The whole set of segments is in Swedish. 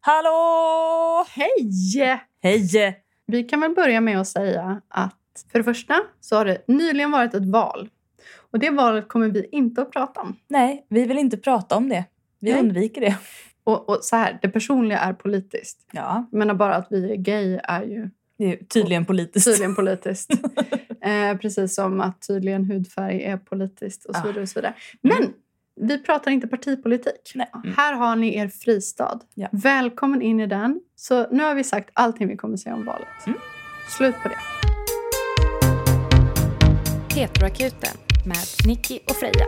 Hallå! Hej! Hej! Vi kan väl börja med att säga att för det första så har det nyligen varit ett val. Och det valet kommer vi inte att prata om. Nej, vi vill inte prata om det. Vi Nej. undviker det. Och, och så här, det personliga är politiskt. Ja, Jag menar bara att vi är gay är ju det är tydligen politiskt. tydligen politiskt. eh, precis som att tydligen hudfärg är politiskt och så Ah. vidare. Och så vidare. Men vi pratar inte partipolitik. Nej. Mm. Här har ni er fristad. Ja. Välkommen in i den. Så nu har vi sagt allting vi kommer säga om valet. Mm. Slut på det. Petroakuten med Nicky och Freja.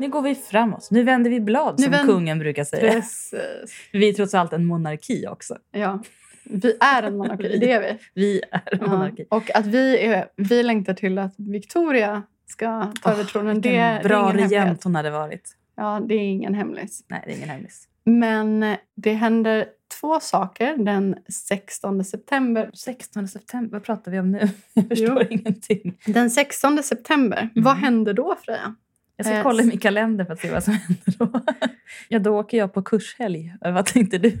Nu går vi framåt. Nu vänder vi blad, Nu som vänd- kungen brukar säga. Precis. Vi är trots allt en monarki också. Ja. Vi är en monarki, det är vi. Vi är en Ja. monarki. Och att vi, är, vi längtar till att Victoria ska ta över tronen, det, är bra regent hon hade varit. Ja, det är ingen hemlis. Nej, det är ingen hemlis. Men det händer två saker den 16 september. 16 september, vad pratar vi om nu? Jag förstår ingenting. Den 16 september, vad händer då Freja? Jag ska Eh, kolla i min kalender för att se vad som händer då. Ja, då åker jag på kurshelg. Vad tänkte du?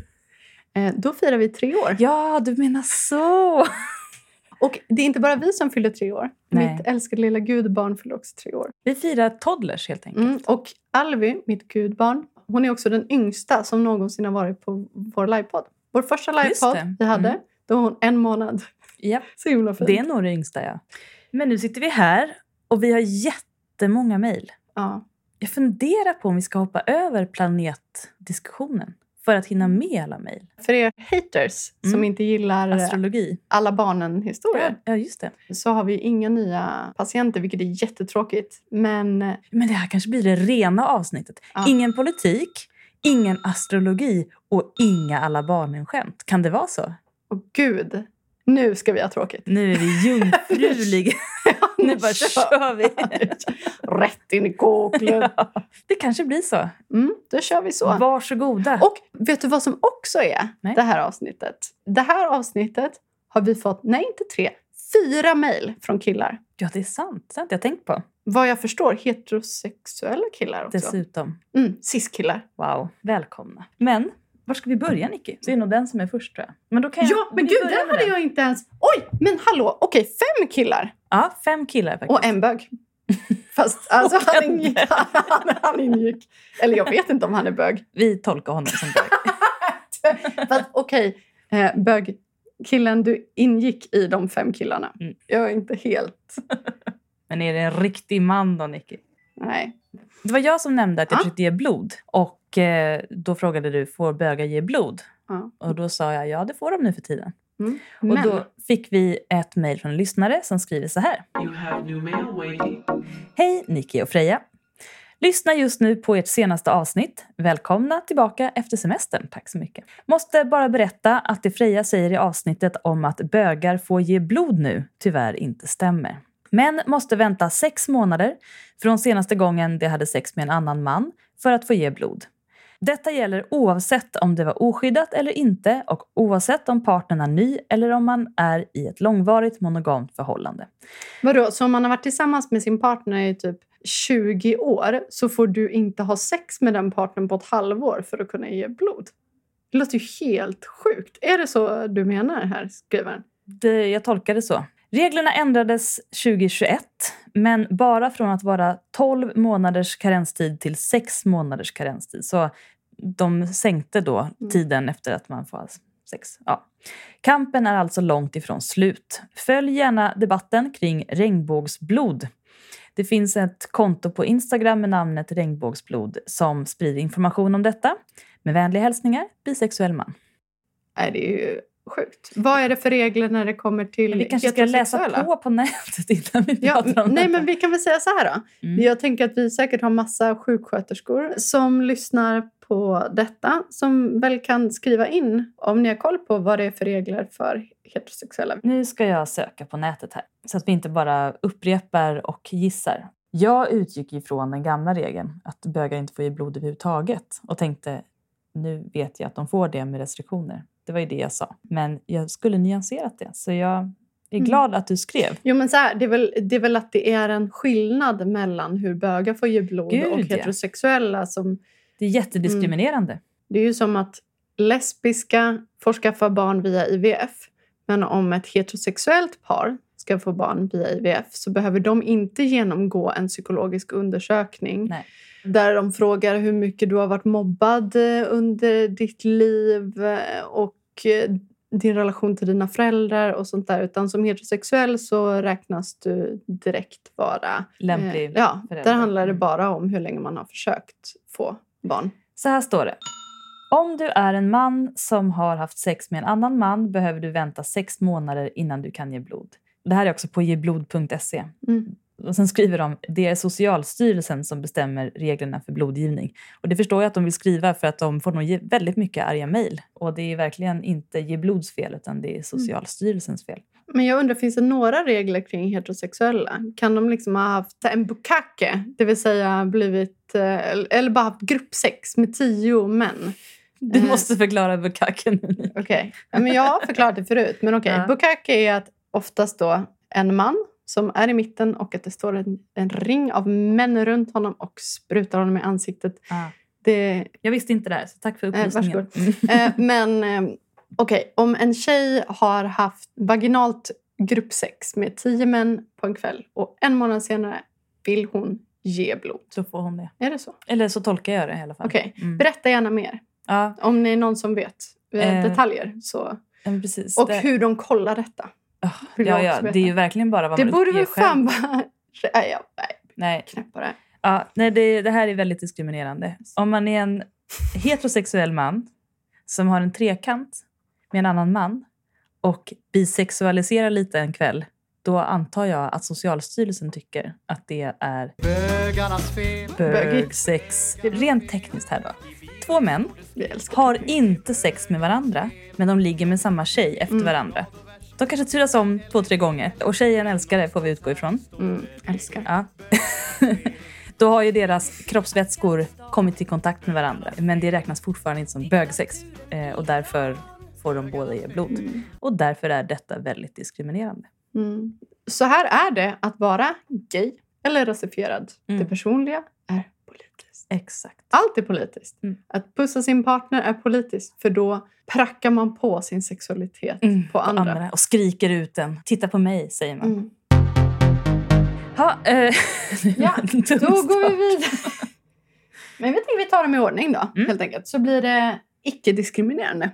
Eh, då firar vi tre år. Ja, du menar så! Och det är inte bara vi som fyller tre år. Nej. Mitt älskade lilla gudbarn fyller också tre år. Vi firar toddlers helt enkelt. Mm. Och Alvi, mitt gudbarn, hon är också den yngsta som någonsin har varit på vår livepodd. Vår första livepodd det. vi hade, Mm. då var hon en månad. Japp, Så himla fint. det är nog det yngsta, ja. Men nu sitter vi här och vi har jättemånga mejl. Ja. Jag funderar på om vi ska hoppa över planetdiskussionen för att hinna med alla mejl. För er haters som Mm. inte gillar Astrologi. alla barnen-historier Ja, ja, just det. så har vi inga nya patienter, vilket är jättetråkigt. Men eh, Men det här kanske blir det rena avsnittet. Ja. Ingen politik, ingen astrologi och inga alla barnen-skämt. Kan det vara så? åh gud, nu ska vi ha tråkigt. Nu är vi jungfruliga. nu bara kör vi. Rätt in i kåklet. Ja, det kanske blir så. Mm, då kör vi så. Varsågoda. Och vet du vad som också är Nej. det här avsnittet? Det här avsnittet har vi fått, nej inte tre, fyra mejl från killar. Ja, det är sant. Jag har tänkt på. Vad jag förstår heterosexuella killar också. Dessutom. Mm, cis-killar. Wow, välkomna. Men var ska vi börja, Nicky? Det är nog den som är först, tror jag. Men då kan jag, Ja, men gud, den hade jag inte ens... Oj, men hallå, okej, fem killar Ja, fem killar faktiskt. och en bög. Fast alltså, han, ingick, han, han ingick... Eller jag vet inte om han är bög. Vi tolkar honom som bög. Fast okej, eh, bög. Killen, du ingick i de fem killarna. Mm. Jag är inte helt... Men är det en riktig man då, Nicky? Nej. Det var jag som nämnde att jag Ja. försökte ge blod. Och eh, då frågade du, får bögar ge blod? Ja. Och då sa jag, ja det får de nu för tiden. Mm. Och Men, då fick vi ett mejl från en lyssnare som skriver så här. You have new mail waiting. Hej Nicky och Freja. Lyssna just nu på ert senaste avsnitt. Välkomna tillbaka efter semestern. Tack så mycket. Måste bara berätta att det Freja säger i avsnittet om att bögar får ge blod nu tyvärr inte stämmer. Män måste vänta sex månader från senaste gången de hade sex med en annan man för att få ge blod. Detta gäller oavsett om det var oskyddat eller inte och oavsett om partnern är ny eller om man är i ett långvarigt monogamt förhållande. vadå, så om man har varit tillsammans med sin partner i typ 20 år så får du inte ha sex med den partnern på ett halvår för att kunna ge blod? Det låter ju helt sjukt. Är det så du menar här, skrivaren? Det, jag tolkar det så. Reglerna ändrades 2021, men bara från att vara 12 månaders karenstid till 6 månaders karenstid. Så de sänkte då tiden efter att man får sex. Ja. Kampen är alltså långt ifrån slut. Följ gärna debatten kring regnbågsblod. Det finns ett konto på Instagram med namnet regnbågsblod som sprider information om detta. Med vänliga hälsningar, bisexuell man. Det är ju sjukt. Vad är det för regler när det kommer till vi kanske ska läsa på på nätet innan vi Ja, pratar om nej, detta. men vi kan väl säga så här då. Mm. Jag tänker att vi säkert har massa sjuksköterskor som lyssnar på detta som väl kan skriva in om ni har koll på vad det är för regler för heterosexuella. Nu ska jag söka på nätet här så att vi inte bara upprepar och gissar. Jag utgick ifrån den gamla regeln att bögar inte får ge blod överhuvudtaget och tänkte nu vet jag att de får det med restriktioner. Det var ju det jag sa. Men jag skulle nyanserat det. Så jag är Mm. glad att du skrev. Jo, men så här, det, är väl, det är väl att det är en skillnad mellan hur bögar får ge blod Gud, och ja. heterosexuella. Som, Det är jättediskriminerande. det är ju som att lesbiska får skaffa barn via IVF. Men om ett heterosexuellt par ska få barn via IVF så behöver de inte genomgå en psykologisk undersökning. Nej. Där de frågar hur mycket du har varit mobbad eh, under ditt liv eh, och eh, din relation till dina föräldrar och sånt där. Utan som heterosexuell så räknas du direkt vara... Lämplig eh, ja, förälder. där handlar det Mm. bara om hur länge man har försökt få barn. Så här står det. Om du är en man som har haft sex med en annan man behöver du vänta sex månader innan du kan ge blod. Det här är också på geblod.se. Mm. Och sen skriver de det är Socialstyrelsen som bestämmer reglerna för blodgivning. Och det förstår jag att de vill skriva för att de får nog ge väldigt mycket arga mejl. Och det är verkligen inte Geblods fel utan det är Socialstyrelsens fel. Men jag undrar, finns det några regler kring heterosexuella? Kan de liksom ha haft en bukake, det vill säga blivit... eh, Eller bara haft gruppsex med tio män? Du Eh, måste förklara bukaken. Okej. Ja, men jag har förklarat det förut. Men okej, Ja. bukake är att oftast då en man som är i mitten och att det står en, en ring av män runt honom och sprutar honom i ansiktet. ah. Det, Jag visste inte det här, så tack för Eh, upplysningen. varsågod. Mm. eh, men eh, okej, om en tjej har haft vaginalt gruppsex med tio män på en kväll och en månad senare vill hon ge blod. Så får hon det. Är det så? Eller så tolkar jag det i alla fall. Okej. Mm. Berätta gärna mer. Ja, Om det är någon som vet eh, Eh, detaljer. Så. ja, precis. Och det, hur de kollar detta. Ah, vill jag ja, ja, det är ju verkligen bara vad Det man borde uppger väl själv. fan bara... Nej, jag nej, Nej, knäpp på det. ja, nej det, det här är väldigt diskriminerande. Om man är en heterosexuell man som har en trekant med en annan man och bisexualiserar lite en kväll då antar jag att Socialstyrelsen tycker att det är Bögarnas fel. bögsex. Rent tekniskt här då. Två män har inte sex med varandra, men de ligger med samma tjej efter Mm. varandra. De kanske turas om två, tre gånger. Och tjejen älskar det, får vi utgå ifrån. Mm, älskar. Ja. Då har ju deras kroppsvätskor kommit i kontakt med varandra. Men det räknas fortfarande inte som bögsex. Eh, och därför får de båda ge blod. Mm. Och därför är detta väldigt diskriminerande. Mm. Så här är det att vara gay eller rasifierad. Mm. Det personliga är politiskt. Exakt. Allt är politiskt. Mm. Att pussa sin partner är politiskt. För då prackar man på sin sexualitet Mm, på andra. Och skriker ut den. Titta på mig, säger man. Mm. Ha, eh, Ja, Då går vi vidare. Men vi tänker vi tar dem i ordning då, Mm. helt enkelt. Så blir det icke-diskriminerande.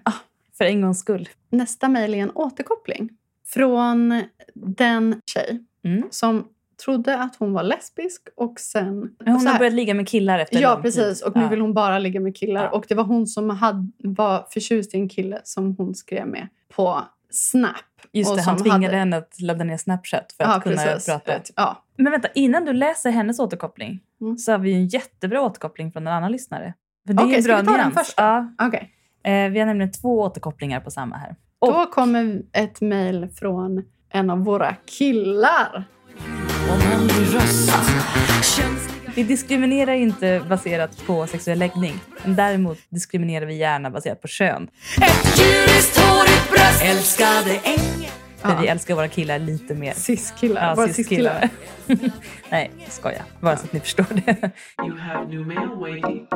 För en gångs skull. Nästa mejl är en återkoppling från den tjej Mm. som trodde att hon var lesbisk och sen... Och hon har börjat ligga med killar efter Ja, lång tid. precis. Och nu Ja. vill hon bara ligga med killar. Ja. Och det var hon som hade, var förtjust i en kille som hon skrev med på Snap. Just det, han tvingade hade- henne att ladda ner Snapchat för Ja, att kunna precis. prata. Ja. Men vänta, innan du läser hennes återkoppling Mm. så har vi en jättebra återkoppling från en annan lyssnare. För det är Okej, en ska bra vi ta den nyans. först? Ja, Okej. eh, vi har nämligen två återkopplingar på samma här. Och, Då kommer ett mejl från en av våra killar. Vi diskriminerar inte baserat på sexuell läggning. Men däremot diskriminerar vi gärna baserat på kön. För Ja. vi älskar våra killar lite mer. Cis-killar. Ja, cis-killar. cis-killar. Nej, skoja. Bara så att ni förstår det. You have new mail waiting.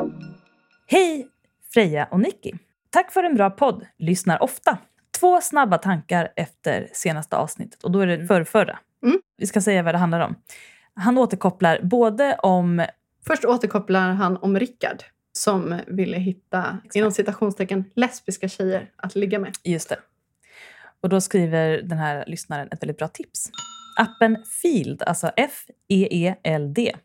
Hej Freja och Nicky. Tack för en bra podd. Lyssnar ofta. Två snabba tankar efter senaste avsnittet och då är det förrförra. Mm. Vi ska säga vad det handlar om. Han återkopplar både om... Först återkopplar han om Rickard som ville hitta, inom citationstecken, lesbiska tjejer att ligga med. Just det. Och då skriver den här lyssnaren ett väldigt bra tips. Appen Field, alltså F-E-E-L-D,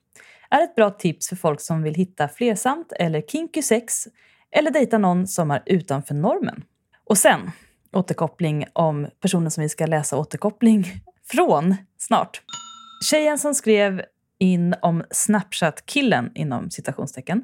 är ett bra tips för folk som vill hitta flersamt eller kinky sex eller dejta någon som är utanför normen. Och sen återkoppling om personen som vi ska läsa återkoppling från snart. Tjejen som skrev in om Snapchat-killen inom citationstecken.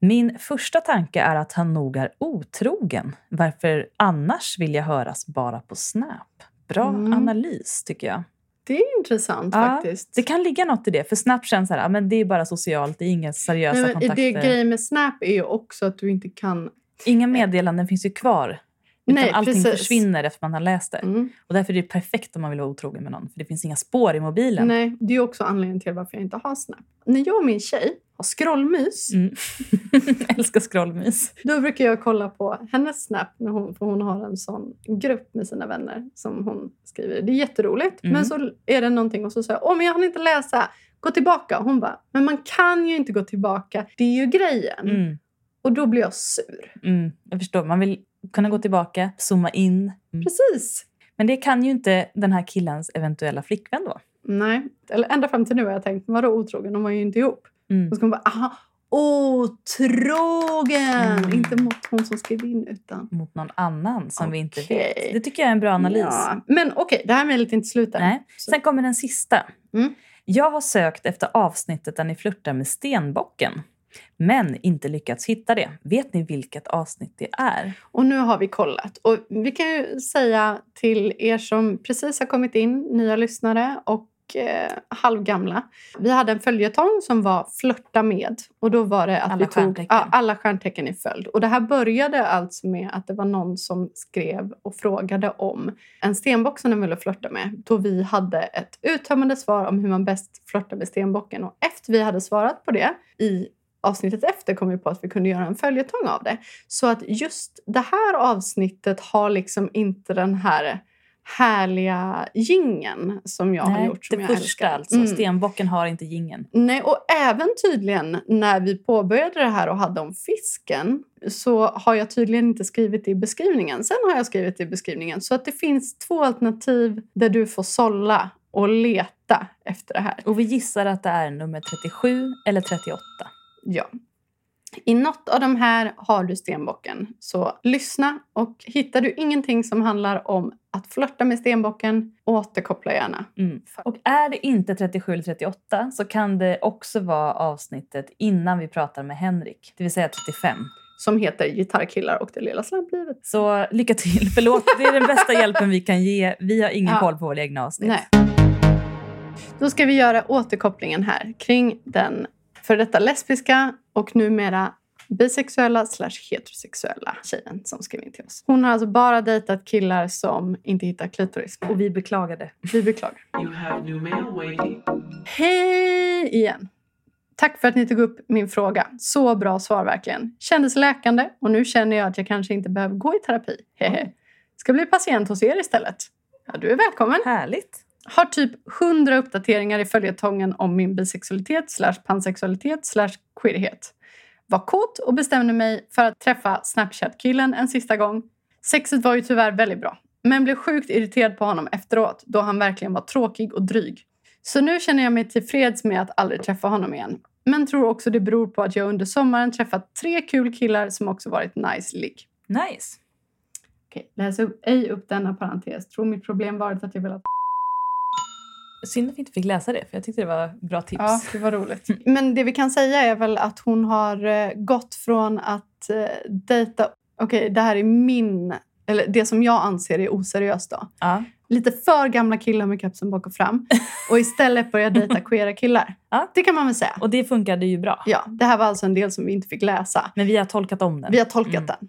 Min första tanke är att han nog är otrogen. Varför annars vill jag höras bara på Snap? Bra Mm. analys tycker jag. Det är intressant Ja, faktiskt. Det kan ligga något i det. För Snap känns så här, men det är bara socialt, det är inga seriösa Nej, men kontakter. det grejen med Snap är ju också att du inte kan... Inga meddelanden finns ju kvar. Utan Nej, allting precis. försvinner efter man har läst det. Mm. Och därför är det perfekt om man vill vara otrogen med någon. För det finns inga spår i mobilen. Nej, det är också anledningen till varför jag inte har Snap. När jag och min tjej har scrollmys, Mm. Älskar scrollmys. då brukar jag kolla på hennes Snap. När hon, för hon har en sån grupp med sina vänner som hon skriver. Det är jätteroligt. Mm. Men så är det någonting och så säger jag, åh men jag hann inte läsa. Gå tillbaka. Hon bara, men man kan ju inte gå tillbaka. Det är ju grejen. Mm. Och då blir jag sur. Mm. Jag förstår. Man vill kunna gå tillbaka, zooma in. Mm. Precis. Men det kan ju inte den här killens eventuella flickvän då. Nej, eller ända fram till nu har jag tänkt, vadå otrogen? De var ju inte ihop. Mm. Och så man bara, aha, otrogen! Mm. Inte mot hon som skrev in utan... Mot någon annan som vi inte vet. Det tycker jag är en bra analys. Ja. Men okej, det här är inte slut. Nej. Så- Sen kommer den sista. Mm. Jag har sökt efter avsnittet där ni flörtar med stenbocken. Men inte lyckats hitta det. Vet ni vilket avsnitt det är? Och nu har vi kollat. Och vi kan ju säga till er som precis har kommit in, nya lyssnare och eh, halvgamla. Vi hade en följetong som var flörta med. Och då var det att Alla vi tog ja, alla stjärntecken i följd. Och det här började alltså med att det var någon som skrev och frågade om en stenbock som den ville flörta med. Då vi hade ett uttömmande svar om hur man bäst flörtar med stenbocken. Och efter vi hade svarat på det i avsnittet efter kom vi på att vi kunde göra en följetong av det. Så att just det här avsnittet har liksom inte den här härliga gingen som jag har gjort. Som det jag första älskar. alltså. Mm. Stenbocken har inte gingen. Nej, och även tydligen när vi påbörjade det här och hade om fisken så har jag tydligen inte skrivit det i beskrivningen. Sen har jag skrivit det i beskrivningen. Så att det finns två alternativ där du får sålla och leta efter det här. Och vi gissar att det är nummer 37 eller 38. Ja. I något av de här har du stenbocken. Så lyssna och hittar du ingenting som handlar om att flörta med stenbocken, återkoppla gärna. Mm. Och är det inte 37 eller 38 så kan det också vara avsnittet innan vi pratar med Henrik. Det vill säga 35. Som heter Gitarrkillar och det lilla slamplivet. Så lycka till. Förlåt, det är den bästa hjälpen vi kan ge. Vi har ingen Ja. koll på våra egna avsnitt. Nej. Då ska vi göra återkopplingen här kring den för detta lesbiska och numera bisexuella slash heterosexuella tjejen som skrev in till oss. Hon har alltså bara dejtat killar som inte hittar klitoris. Och vi beklagar det. Vi beklagar. You have new mail waiting. Hej igen! Tack för att ni tog upp min fråga. Så bra svar verkligen. Kändes läkande och nu känner jag att jag kanske inte behöver gå i terapi. Hehe. Ska bli patient hos er istället. Ja, du är välkommen. Härligt. Har typ 100 uppdateringar i följetongen om min bisexualitet slash pansexualitet slash queerhet. Var kåt och bestämde mig för att träffa Snapchat-killen en sista gång. Sexet var ju tyvärr väldigt bra, men blev sjukt irriterad på honom efteråt då han verkligen var tråkig och dryg. Så nu känner jag mig tillfreds med att aldrig träffa honom igen. Men tror också det beror på att jag under sommaren träffat tre kul killar som också varit nice ligg. Nice. Okej, läs upp, ej upp denna parentes. Tror mitt problem varit att jag velat Synd att vi inte fick läsa det, för jag tyckte det var bra tips. Ja, det var roligt. Men det vi kan säga är väl att hon har eh, gått från att eh, dejta... Okej, det här är min... Eller det som jag anser är oseriöst då. Ja. Lite för gamla killar med kepsen bak och fram. Och istället börja dejta queera killar. Ja. Det kan man väl säga. Och det funkade ju bra. Ja, det här var alltså en del som vi inte fick läsa. Men vi har tolkat om den. Vi har tolkat Mm. den.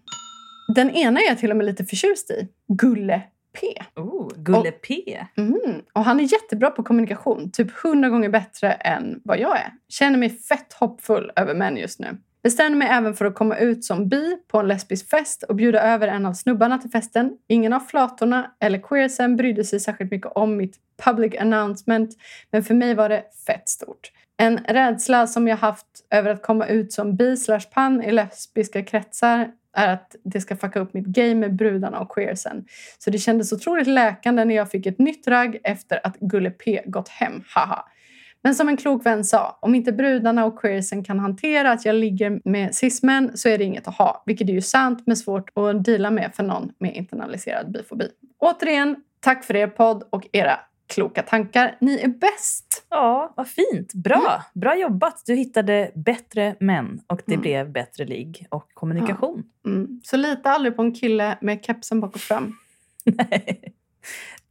Den ena är jag till och med lite förtjust i. Gulle P. Oh, Gulle P. Mm. Och han är jättebra på kommunikation. Typ hundra gånger bättre än vad jag är. Känner mig fett hoppfull över män just nu. Bestämde mig även för att komma ut som bi på en lesbisk fest och bjuda över en av snubbarna till festen. Ingen av flatorna eller queersen brydde sig särskilt mycket om mitt public announcement. Men för mig var det fett stort. En rädsla som jag haft över att komma ut som bi slash pan i lesbiska kretsar är att det ska fucka upp mitt game med brudarna och queersen. Så det kändes otroligt läkande när jag fick ett nytt ragg efter att Gulle P gått hem. Haha. Men som en klok vän sa, om inte brudarna och queersen kan hantera att jag ligger med cismän så är det inget att ha. Vilket är ju sant men svårt att deala med för någon med internaliserad bifobi. Återigen, tack för er podd och era kloka tankar. Ni är bäst! Ja, vad fint. Bra. Bra jobbat. Du hittade bättre män och det Mm. blev bättre ligg och kommunikation. Mm. Så lita aldrig på en kille med kepsen bak och fram. Nej.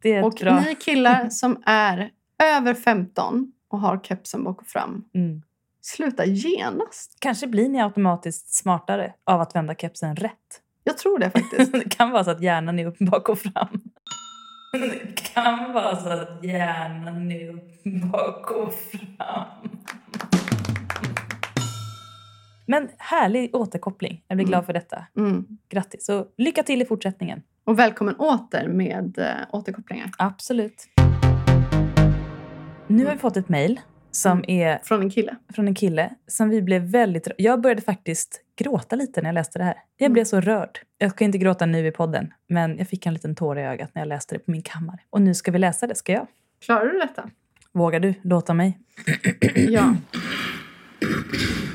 Det är Och bra... ni killar som är över 15 och har kepsen bak och fram. Mm. Sluta genast. Kanske blir ni automatiskt smartare av att vända kepsen rätt. Jag tror det faktiskt. Det kan vara så att hjärnan är upp bak och fram. Det kan vara så att hjärnan är upp bak och fram. Men härlig återkoppling. Jag blir glad för detta. Mm. Grattis och lycka till i fortsättningen. Och välkommen åter med äh, återkopplingar. Absolut. Nu har vi fått ett mejl som är Från en kille. från en kille som vi blev väldigt... Jag började faktiskt gråta lite när jag läste det här. Jag blev så rörd. Jag ska inte gråta nu i podden, men jag fick en liten tår i ögat när jag läste det på min kammare. Och nu ska vi läsa det, ska jag? Klarar du detta? Vågar du låta mig? Ja.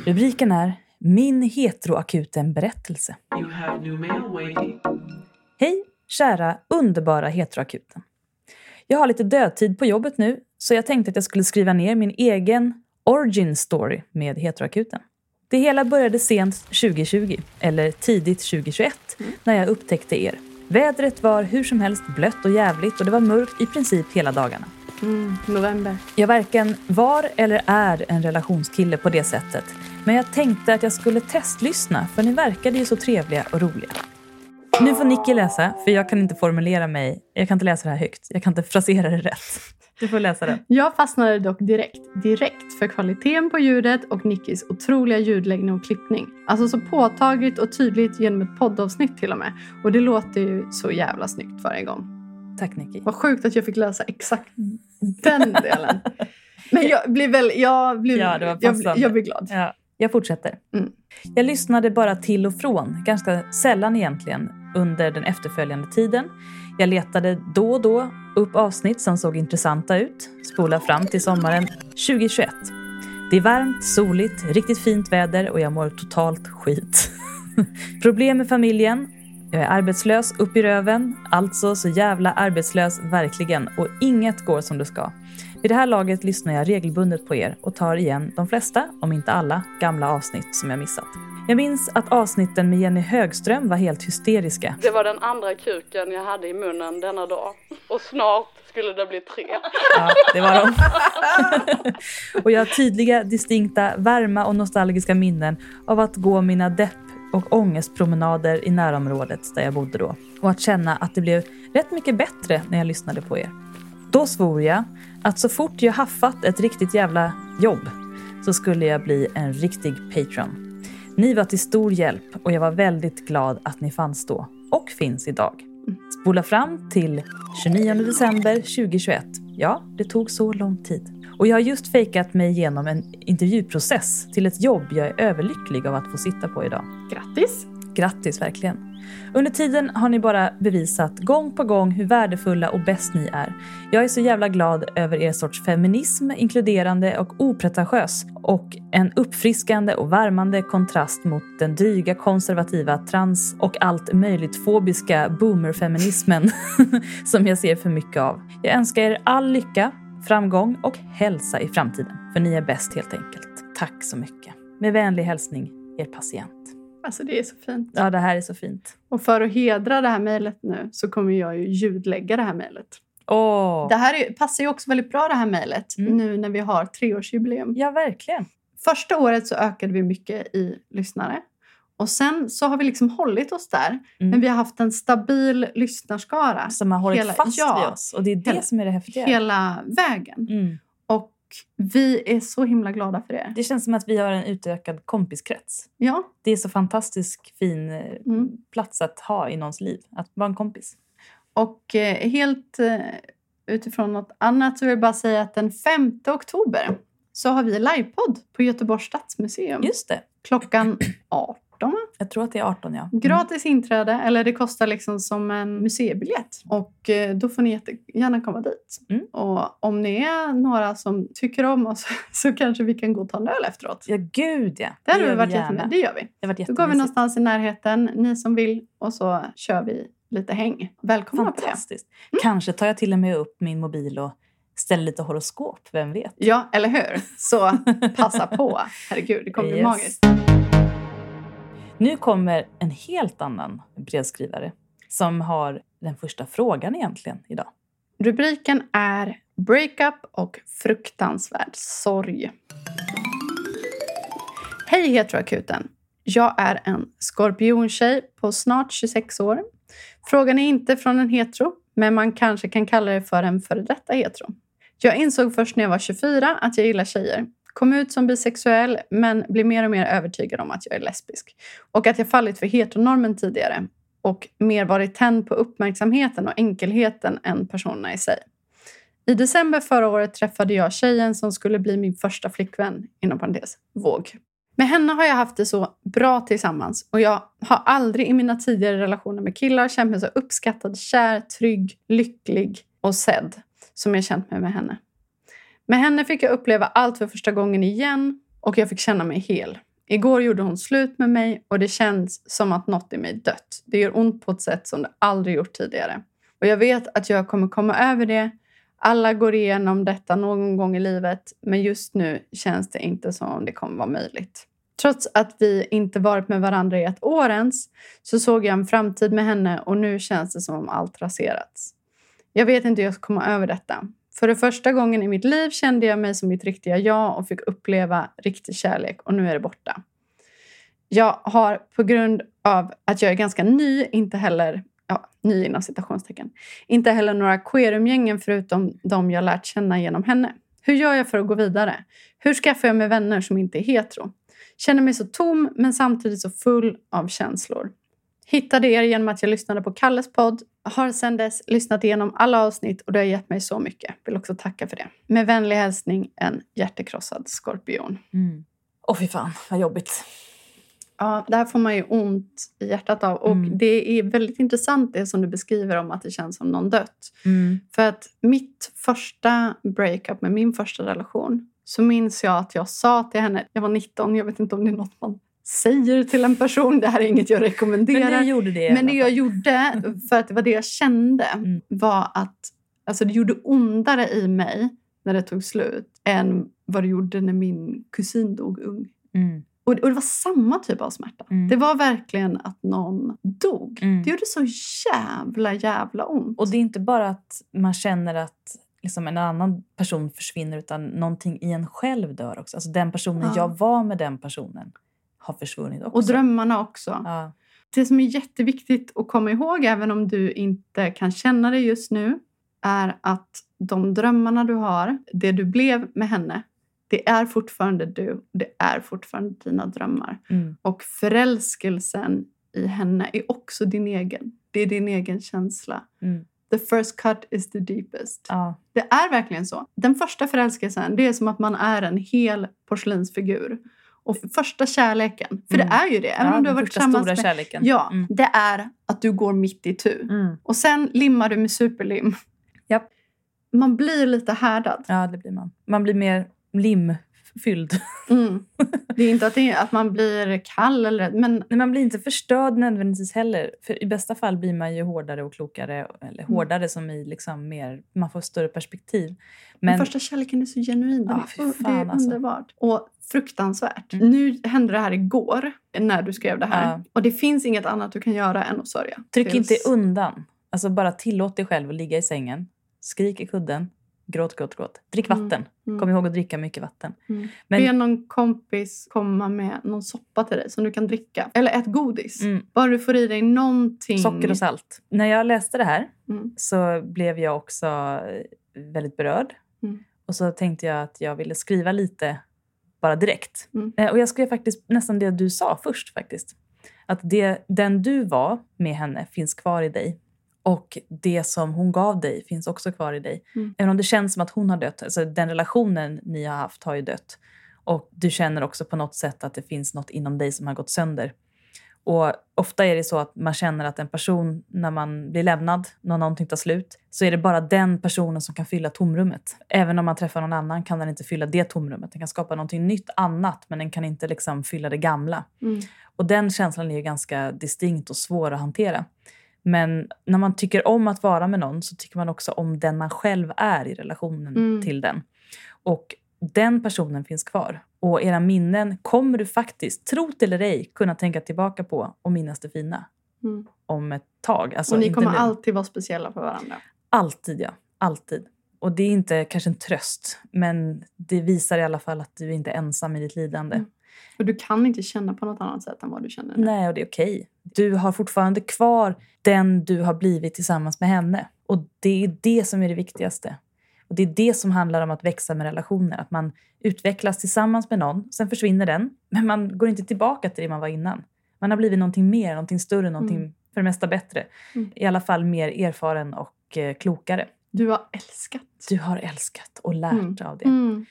Rubriken är Min heteroakuten-berättelse. You have new mail waiting. Hej, kära underbara heteroakuten. Jag har lite dödtid på jobbet nu, så jag tänkte att jag skulle skriva ner min egen origin story med heteroakuten. Det hela började sent 2020, eller tidigt 2021, när jag upptäckte er. Vädret var hur som helst blött och jävligt och det var mörkt i princip hela dagarna. Mm, november. Jag varken var eller är en relationskille på det sättet. Men jag tänkte att jag skulle testlyssna för ni verkade ju så trevliga och roliga. Nu får Nicky läsa, för jag kan inte formulera mig. Jag kan inte läsa det här högt. Jag kan inte frasera det rätt. Du får läsa det. Jag fastnade dock direkt, direkt för kvaliteten på ljudet och Nickis otroliga ljudläggning och klippning. Alltså så påtagligt och tydligt genom ett poddavsnitt till och med. Och det låter ju så jävla snyggt varje gång. Tack Nicky. Vad sjukt att jag fick läsa exakt den delen. Men jag blir väl, jag blir, Ja, det var jag, jag blir glad. Ja, jag fortsätter. Mm. Jag lyssnade bara till och från, ganska sällan egentligen, under den efterföljande tiden. Jag letade då och då upp avsnitt som såg intressanta ut. Spola fram till sommaren 2021. Det är varmt, soligt, riktigt fint väder och jag mår totalt skit. Problem med familjen. Jag är arbetslös upp i röven, alltså så jävla arbetslös verkligen och inget går som det ska. Vid det här laget lyssnar jag regelbundet på er och tar igen de flesta, om inte alla, gamla avsnitt som jag missat. Jag minns att avsnitten med Jenny Högström var helt hysteriska. Det var den andra kuken jag hade i munnen denna dag. Och snart skulle det bli tre. Ja, det var de. och jag har tydliga, distinkta, varma och nostalgiska minnen av att gå mina depp och ångestpromenader i närområdet där jag bodde då. Och att känna att det blev rätt mycket bättre när jag lyssnade på er. Då svor jag att så fort jag haffat ett riktigt jävla jobb så skulle jag bli en riktig patron. Ni var till stor hjälp och jag var väldigt glad att ni fanns då och finns idag. Spola fram till 29 december 2021. Ja, det tog så lång tid. Och jag har just fejkat mig igenom en intervjuprocess till ett jobb jag är överlycklig av att få sitta på idag. Grattis! Grattis verkligen! Under tiden har ni bara bevisat gång på gång hur värdefulla och bäst ni är. Jag är så jävla glad över er sorts feminism, inkluderande och opretentiös och en uppfriskande och värmande kontrast mot den dryga konservativa trans och allt möjligt fobiska boomerfeminismen som jag ser för mycket av. Jag önskar er all lycka, framgång och hälsa i framtiden. För ni är bäst helt enkelt. Tack så mycket. Med vänlig hälsning, er patient. Alltså det är så fint. Ja, det här är så fint. Och för att hedra det här mejlet nu så kommer jag ju ljudlägga det här mejlet. Åh! Det här är, passar ju också väldigt bra det här mejlet Mm. nu när vi har treårsjubileum. Ja, verkligen. Första året så ökade vi mycket i lyssnare. Och sen så har vi liksom hållit oss där. Mm. Men vi har haft en stabil lyssnarskara Som har hållit Hela- fast ja. vid oss. Och det är det Hela- som är det häftiga. hela vägen. Mm. Vi är så himla glada för det. Det känns som att vi har en utökad kompiskrets. Ja, Det är så fantastisk fin eh, Mm. plats att ha i någons liv. Att vara en kompis. och eh, helt eh, utifrån något annat så vill jag bara säga att den 5 oktober så har vi livepodd på Göteborgs stadsmuseum. Just det. Klockan 18. Jag tror att det är 18, ja. Mm. Gratis inträde, eller det kostar liksom som en museibiljett. Och eh, då får ni jättegärna komma dit. Mm. Och om ni är några som tycker om oss så kanske vi kan gå och ta en öl efteråt. Ja, gud ja. Det hade gör väl varit gärna. Det gör vi. Det varit Då går vi någonstans i närheten, ni som vill, och så kör vi lite häng. Välkomna på det. Fantastiskt. Kanske tar jag till och med upp min mobil och ställer lite horoskop. Vem vet? Ja, eller hur? Så passa på. Herregud, det kommer bli Yes. magiskt. Nu kommer en helt annan brevskrivare som har den första frågan egentligen idag. Rubriken är Breakup och fruktansvärd sorg. Hej heteroakuten! Jag är en skorpiontjej på snart 26 år. Frågan är inte från en hetero, men man kanske kan kalla det för en före detta hetero. Jag insåg först när jag var 24 att jag gillar tjejer. Kom ut som bisexuell, men blir mer och mer övertygad om att jag är lesbisk. Och att jag fallit för heteronormen tidigare och mer varit tänd på uppmärksamheten och enkelheten än personerna i sig. I december förra året träffade jag tjejen som skulle bli min första flickvän, inom parentes, våg. Med henne har jag haft det så bra tillsammans och jag har aldrig i mina tidigare relationer med killar känt mig så uppskattad, kär, trygg, lycklig och sedd som jag känt mig med henne. Med henne fick jag uppleva allt för första gången igen och jag fick känna mig hel. Igår gjorde hon slut med mig och det känns som att något i mig dött. Det gör ont på ett sätt som det aldrig gjort tidigare. Och jag vet att jag kommer komma över det. Alla går igenom detta någon gång i livet, men just nu känns det inte som om det kommer vara möjligt. Trots att vi inte varit med varandra i ett år ens så såg jag en framtid med henne och nu känns det som om allt raserats. Jag vet inte hur jag ska komma över detta. För det första gången i mitt liv kände jag mig som mitt riktiga jag och fick uppleva riktig kärlek och nu är det borta. Jag har på grund av att jag är ganska ny inte heller ja, ny inom citationstecken. Inte heller några queerumgängen förutom de jag lärt känna genom henne. Hur gör jag för att gå vidare? Hur skaffar jag mig vänner som inte är hetero? Känner mig så tom men samtidigt så full av känslor. Hittade er genom att jag lyssnade på Kalles podd. Har sedan dess lyssnat igenom alla avsnitt och det har gett mig så mycket. Vill också tacka för det. Med vänlig hälsning en hjärtekrossad skorpion. Mm. Åh fy fan, vad jobbigt. Ja, det här får man ju ont i hjärtat av. Och Mm. det är väldigt intressant det som du beskriver om att det känns som någon dött. Mm. För att mitt första breakup med min första relation så minns jag att jag sa till henne, jag var 19, jag vet inte om det är något man säger till en person, det här är inget jag rekommenderar. Men det gjorde det Men det jag gjorde, för att det var det jag kände, Mm. var att alltså det gjorde ondare i mig när det tog slut än vad det gjorde när min kusin dog ung. Mm. Och, och det var samma typ av smärta. Mm. Det var verkligen att någon dog. Mm. Det gjorde så jävla, jävla ont. Och det är inte bara att man känner att liksom en annan person försvinner utan någonting i en själv dör också. Alltså den personen Ja. jag var med den personen har försvunnit också. och drömmarna också. Ja. Det som är jätteviktigt att komma ihåg, även om du inte kan känna det just nu, är att de drömmarna du har, det du blev med henne, det är fortfarande du. Det är fortfarande dina drömmar. Mm. Och förälskelsen i henne är också din egen. Det är din egen känsla. Mm. The first cut is the deepest. Ja. Det är verkligen så. Den första förälskelsen, det är som att man är en hel porslinsfigur. Och första kärleken, för Mm. det är ju det. Även ja, om du har varit tillsammans stora med... kärleken. Ja, Mm. det är att du går mitt i tu. Mm. Och sen limmar du med superlim. Japp. Man blir lite härdad. ja, det blir man. Man blir mer limfylld. Mm. Det är inte att, är, att man blir kall, eller, men Nej, man blir inte förstörd nödvändigtvis heller. För I bästa fall blir man ju hårdare och klokare. Eller Mm. hårdare som i liksom mer, man får större perspektiv. den Men första kärleken är så genuin. Den Ja, fy det fan, är alltså. underbart. Och fruktansvärt. Mm. Nu hände det här igår, när du skrev det här. Ja. Och det finns inget annat du kan göra än att sörja. tryck Tills- inte undan. Alltså bara tillåt dig själv att ligga i sängen. Skrik i kudden. Gråt, gråt, gråt. Drick Mm. vatten. Mm. Kom ihåg att dricka mycket vatten. Mm. Men- Be någon kompis komma med någon soppa till dig som du kan dricka. Eller ett godis. Mm. Bara du får i dig någonting. Socker och salt. När jag läste det här Mm. så blev jag också eh, väldigt berörd. Mm. Och så tänkte jag att jag ville skriva lite bara direkt. Mm. Eh, Och jag skrev faktiskt nästan det du sa först faktiskt. Att det, den du var med henne finns kvar i dig. Och det som hon gav dig finns också kvar i dig. Mm. Även om det känns som att hon har dött. Alltså den relationen ni har haft har ju dött. Och du känner också på något sätt att det finns något inom dig som har gått sönder. Och ofta är det så att man känner att en person, när man blir lämnad, när någonting tar slut, så är det bara den personen som kan fylla tomrummet. Även om man träffar någon annan kan den inte fylla det tomrummet. Den kan skapa någonting nytt annat, men den kan inte liksom fylla det gamla. Mm. Och den känslan är ju ganska distinkt och svår att hantera. Men när man tycker om att vara med någon så tycker man också om den man själv är i relationen Mm. till den. Och den personen finns kvar. Och era minnen kommer du faktiskt, tro det eller ej, kunna tänka tillbaka på och minnas det fina Mm. om ett tag. Alltså, och ni kommer nu. alltid vara speciella för varandra. Alltid, ja. Alltid. Och det är inte kanske en tröst, men det visar i alla fall att du inte är ensam i ditt lidande. Mm. Och du kan inte känna på något annat sätt än vad du känner nu. Nej, och det är okej. Du har fortfarande kvar den du har blivit tillsammans med henne. Och det är det som är det viktigaste. Och det är det som handlar om att växa med relationer. Att man utvecklas tillsammans med någon, sen försvinner den. Men man går inte tillbaka till det man var innan. Man har blivit någonting mer, någonting större, någonting Mm. för det mesta bättre. Mm. I alla fall mer erfaren och eh, klokare. Du har älskat. Du har älskat och lärt Mm. av det. Mm.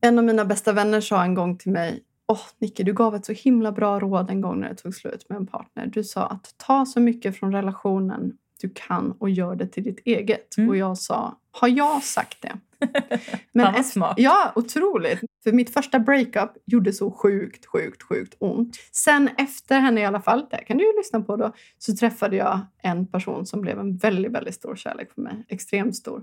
En av mina bästa vänner sa en gång till mig Åh, Nicky, du gav ett så himla bra råd en gång när det tog slut med en partner. Du sa att ta så mycket från relationen du kan och gör det till ditt eget. Mm. Och jag sa, har jag sagt det? Fan vad efter- smart. Ja, otroligt. För mitt första breakup gjorde så sjukt, sjukt, sjukt ont. Sen efter henne i alla fall, det kan du ju lyssna på då, så träffade jag en person som blev en väldigt, väldigt stor kärlek för mig. Extremt stor.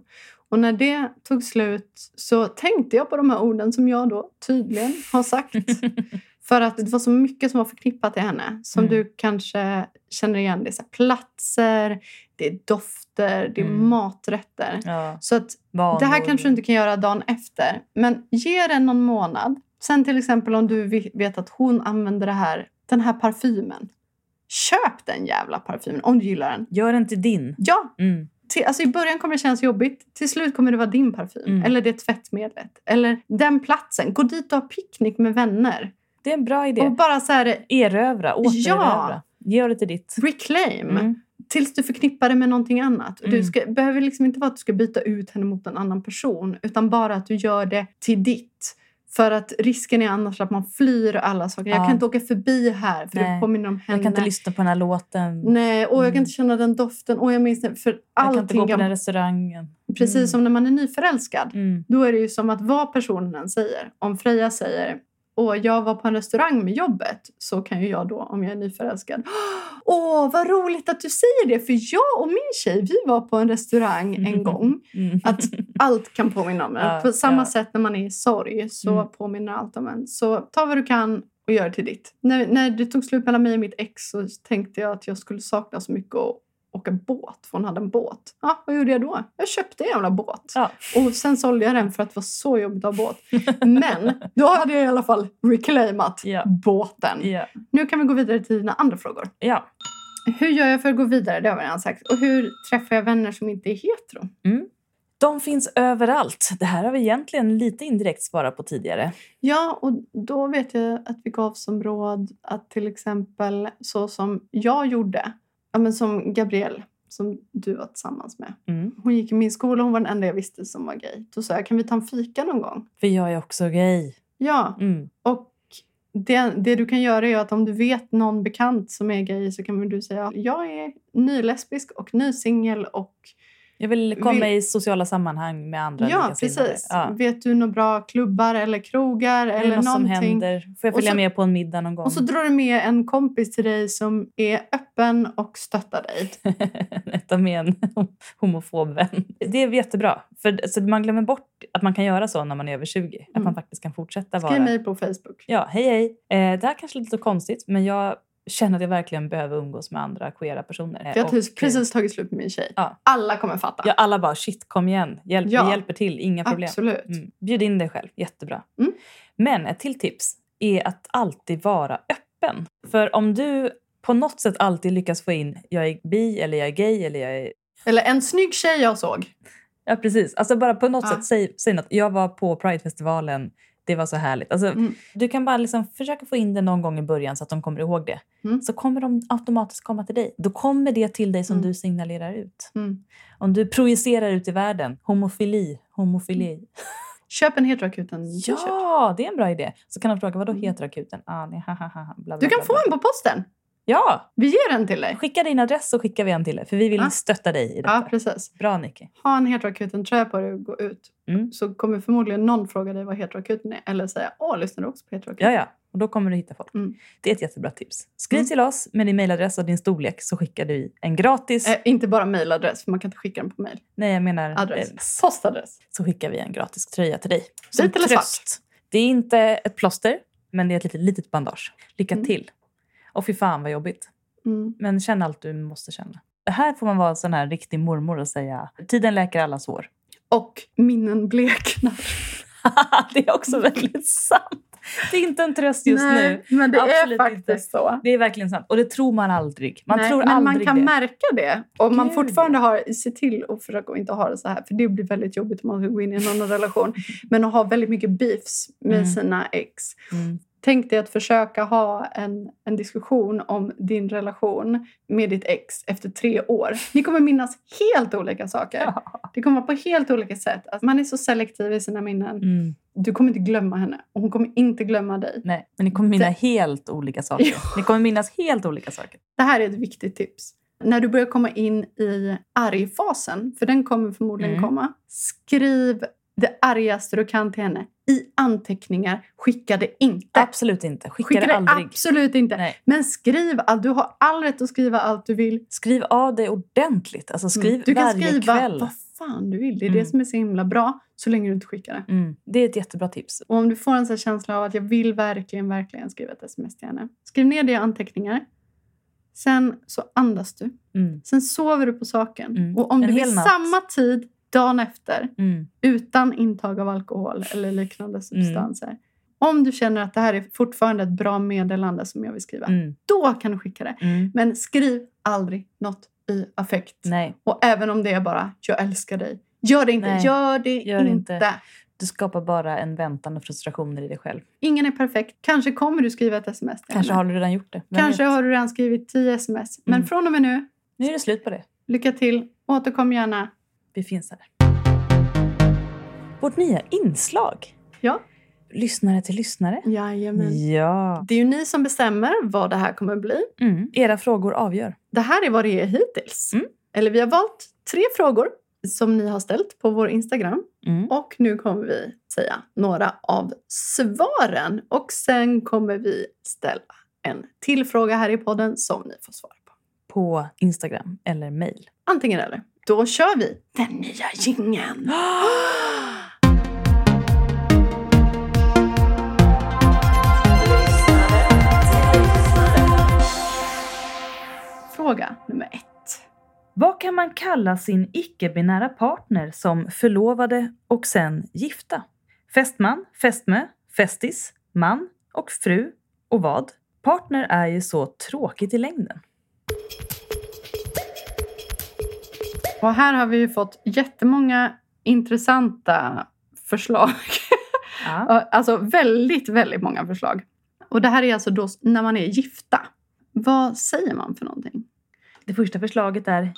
Och när det tog slut så tänkte jag på de här orden som jag då tydligen har sagt. För att det var så mycket som var förknippat till henne. Som Mm. du kanske känner igen. Det är platser, det är dofter, det är Mm. maträtter. Ja, Så att vanor. det här kanske du inte kan göra dagen efter. Men ge den någon månad. Sen till exempel om du vet att hon använder det här, den här parfymen. Köp den jävla parfymen om du gillar den. Gör den till din. Ja, Mm. till, alltså I början kommer det kännas jobbigt. Till slut kommer det vara din parfym. Mm. Eller det tvättmedlet. Eller den platsen. Gå dit och ha picknick med vänner. Det är en bra idé. Och bara så här, Erövra, återerövra. Gör det till ditt. reclaim. Mm. Tills du förknippar det med någonting annat. Och Du Mm. ska, behöver liksom inte vara att du ska byta ut henne mot en annan person. Utan bara att du gör det till ditt. För att risken är annars att man flyr alla saker. Jag Ja. kan inte åka förbi här för Nej. det påminner om henne. Jag kan inte lyssna på den här låten. Nej, och jag kan Mm. inte känna den doften. Och jag minns det. För jag kan inte allting. gå på den restaurangen. precis Mm. som när man är nyförälskad. Mm. Då är det ju som att vad personen säger. Om Freja säger Åh, jag var på en restaurang med jobbet. Så kan ju jag då, om jag är nyförälskad. Åh, vad roligt att du säger det. För jag och min tjej, vi var på en restaurang en gång. Mm. Att allt kan påminna om en. Ja, på samma ja. sätt när man är i sorg så Mm. påminner allt om en. Så ta vad du kan och gör det till ditt. När, när det tog slut mellan mig och mitt ex så tänkte jag att jag skulle sakna så mycket att åka båt. För hon hade en båt. Ja, vad gjorde jag då? Jag köpte en jävla båt. Ja. Och sen sålde jag den för att det var så jobbigt att ha båt. Men då hade jag i alla fall reclaimat Ja. båten. Ja. Nu kan vi gå vidare till dina andra frågor. ja. Hur gör jag för att gå vidare? Det har vi redan sagt. Och hur träffar jag vänner som inte är hetero? De finns överallt. Det här har vi egentligen lite indirekt svarat på tidigare. Ja, och då vet jag att vi gav som råd att till exempel så som jag gjorde, ja, men som Gabrielle som du var tillsammans med. Mm. Hon gick i min skola hon var den enda jag visste som var gay. Då sa jag, kan vi ta en fika någon gång? För jag är också gay. Ja, Mm. och det, det du kan göra är att om du vet någon bekant som är gay så kan du säga, jag är nylesbisk och nysingel och Jag vill komma Vi- i sociala sammanhang med andra ja, precis. Ja. Vet du några bra klubbar eller krogar det eller något som någonting? händer? Får jag följa så- med på en middag någon gång? Och så drar du med en kompis till dig som är öppen och stöttar dig. Ta med en homofob vän. Det är jättebra. För, så man glömmer bort att man kan göra så när man är över 20. Att Mm. man faktiskt kan fortsätta Skriv vara... mig på Facebook. Ja, hej hej. Eh, det här kanske är lite konstigt men jag känner att jag verkligen behöver umgås med andra queera personer. Jag har och, precis tagit slut med min tjej. Ja. Alla kommer fatta. Ja, alla bara shit kom igen. Hjälp, Ja. Vi hjälper till, inga problem. Absolut. Mm. Bjud in dig själv, jättebra. Mm. Men ett till tips är att alltid vara öppen. För om du på något sätt alltid lyckas få in jag är bi eller jag är gay eller jag är... Eller en snygg tjej jag såg. Ja precis, alltså bara på något Ja. sätt säg, säg något. Jag var på Pridefestivalen, det var så härligt. Alltså, Mm. Du kan bara liksom försöka få in det någon gång i början så att de kommer ihåg det. Mm. Så kommer de automatiskt komma till dig. Då kommer det till dig som Mm. du signalerar ut. Mm. Om du projicerar ut i världen, homofili, homofili. Köp en heteroakuten t-shirt. Ja, det är en bra idé. Så kan de fråga, vadå Mm. heteroakuten? Ah, nej, ha, ha, ha, bla, bla, Du kan bla, få en på posten. Ja, Vi ger en till dig. skicka din adress så skickar vi en till dig. För vi vill Ja. stötta dig i detta. Ja, precis. Bra Nicky. Ha en heteroakuten tröja på dig och gå ut. Mm. Så kommer förmodligen någon fråga dig vad heteroakuten är. Eller säga, åh, lyssnar du också på heteroakuten? Ja, ja. Och då kommer du hitta folk. Mm. Det är ett jättebra tips. Skriv Mm. till oss med din mailadress och din storlek så skickar vi en gratis... Eh, inte bara mailadress, för man kan inte skicka den på mail. nej, jag menar... Adress. eh, Postadress. så skickar vi en gratis tröja till dig. Vit eller svart? Det är inte ett plåster, men det är ett litet, litet bandage. Lycka Mm. till. Och fy fan vad jobbigt. Mm. Men känn allt du måste känna. Här får man vara sån här riktig mormor och säga tiden läker alla sår. Och minnen bleknar. det är också väldigt sant. Det är inte en tröst just Nej, nu. men det Absolut är faktiskt inte. så. Det är verkligen sant. Och det tror man aldrig. Man Nej, tror men aldrig man kan det. märka det. Och man Gud, fortfarande har, se till att försöka inte ha det så här. För det blir väldigt jobbigt om man ska gå in i en annan relation. Men att ha väldigt mycket beefs med Mm. sina ex. Mm. Tänk dig att försöka ha en, en diskussion om din relation med ditt ex efter tre år. Ni kommer minnas helt olika saker. Det kommer vara på helt olika sätt. Alltså man är så selektiv i sina minnen. Mm. Du kommer inte glömma henne och hon kommer inte glömma dig. Nej, men ni kommer minnas helt olika saker. Ni kommer minnas helt olika saker. Det här är ett viktigt tips. När du börjar komma in i argfasen, för den kommer förmodligen Mm. komma, skriv det argaste du kan till henne i anteckningar. Skicka det inte. Absolut inte. Skicka, Skicka det aldrig. absolut inte. Nej. Men skriv allt. Du har all rätt att skriva allt du vill. Skriv av dig ordentligt. Alltså skriv Mm. du kan varje skriva kväll. vad fan du vill. Det är Mm. det som är så himla bra, så länge du inte skickar det. Mm. Det är ett jättebra tips. Och om du får en sån känsla av att jag vill verkligen, verkligen skriva ett sms till henne. Skriv ner det i anteckningar. Sen så andas du. Mm. Sen sover du på saken. Mm. Och om En du vid natt. samma tid, dagen efter, Mm. utan intag av alkohol eller liknande substanser. Om du känner att det här är fortfarande ett bra meddelande som jag vill skriva, Mm. då kan du skicka det. Mm. Men skriv aldrig något i affekt. Nej, Och även om det är bara “jag älskar dig”. Gör det inte. Nej, Gör det gör inte. inte. du skapar bara en väntan och frustrationer i dig själv. Ingen är perfekt. Kanske kommer du skriva ett sms Kanske har du redan gjort det. Vem Kanske vet? har du redan skrivit tio sms. Men Mm. från och med nu, Nu är det slut på det. lycka till. Återkom gärna. Vi finns här. Vårt nya inslag. Ja. Lyssnare till lyssnare. Jajamän. Ja. Det är ju ni som bestämmer vad det här kommer bli. Mm. Era frågor avgör. Det här är vad det är hittills. Mm. Eller vi har valt tre frågor som ni har ställt på vår Instagram. Mm. Och nu kommer vi säga några av svaren. Och sen kommer vi ställa en till fråga här i podden som ni får svara på. På Instagram eller mail. Antingen eller. Då kör vi den nya jingeln. Fråga nummer ett. Vad kan man kalla sin icke-binära partner som förlovade och sen gifta? Fästman, fästmö, fästis, man och fru och vad? Partner är ju så tråkigt i längden. Och här har vi ju fått jättemånga intressanta förslag. Ja. Alltså väldigt, väldigt många förslag. Och det här är alltså då när man är gifta. Vad säger man för någonting? Det första förslaget är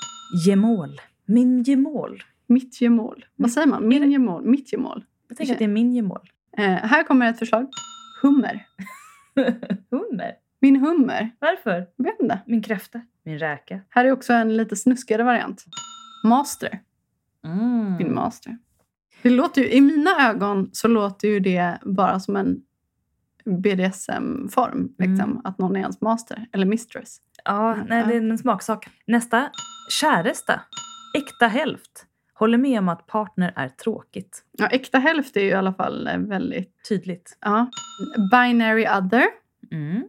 gemål. Min gemål. Mitt gemål. Vad säger man? Min gemål. Mitt gemål. Jag tänker att det är min gemål. Eh, här kommer ett förslag. Hummer. Hummer. Min hummer. Varför? Jag vet inte. Min kräfta. Min räka. Här är också en lite snuskigare variant. Master. Mm. Min master. Det låter ju, I mina ögon så låter ju det bara som en BDSM-form. Liksom, Mm. Att någon är ens master eller mistress. Ja, nej, det är en smaksak. Nästa. Käresta. Äkta hälft. Håller med om att partner är tråkigt. Ja, äkta hälft är ju i alla fall eh, väldigt... Tydligt. Ja. Binary other. Mm.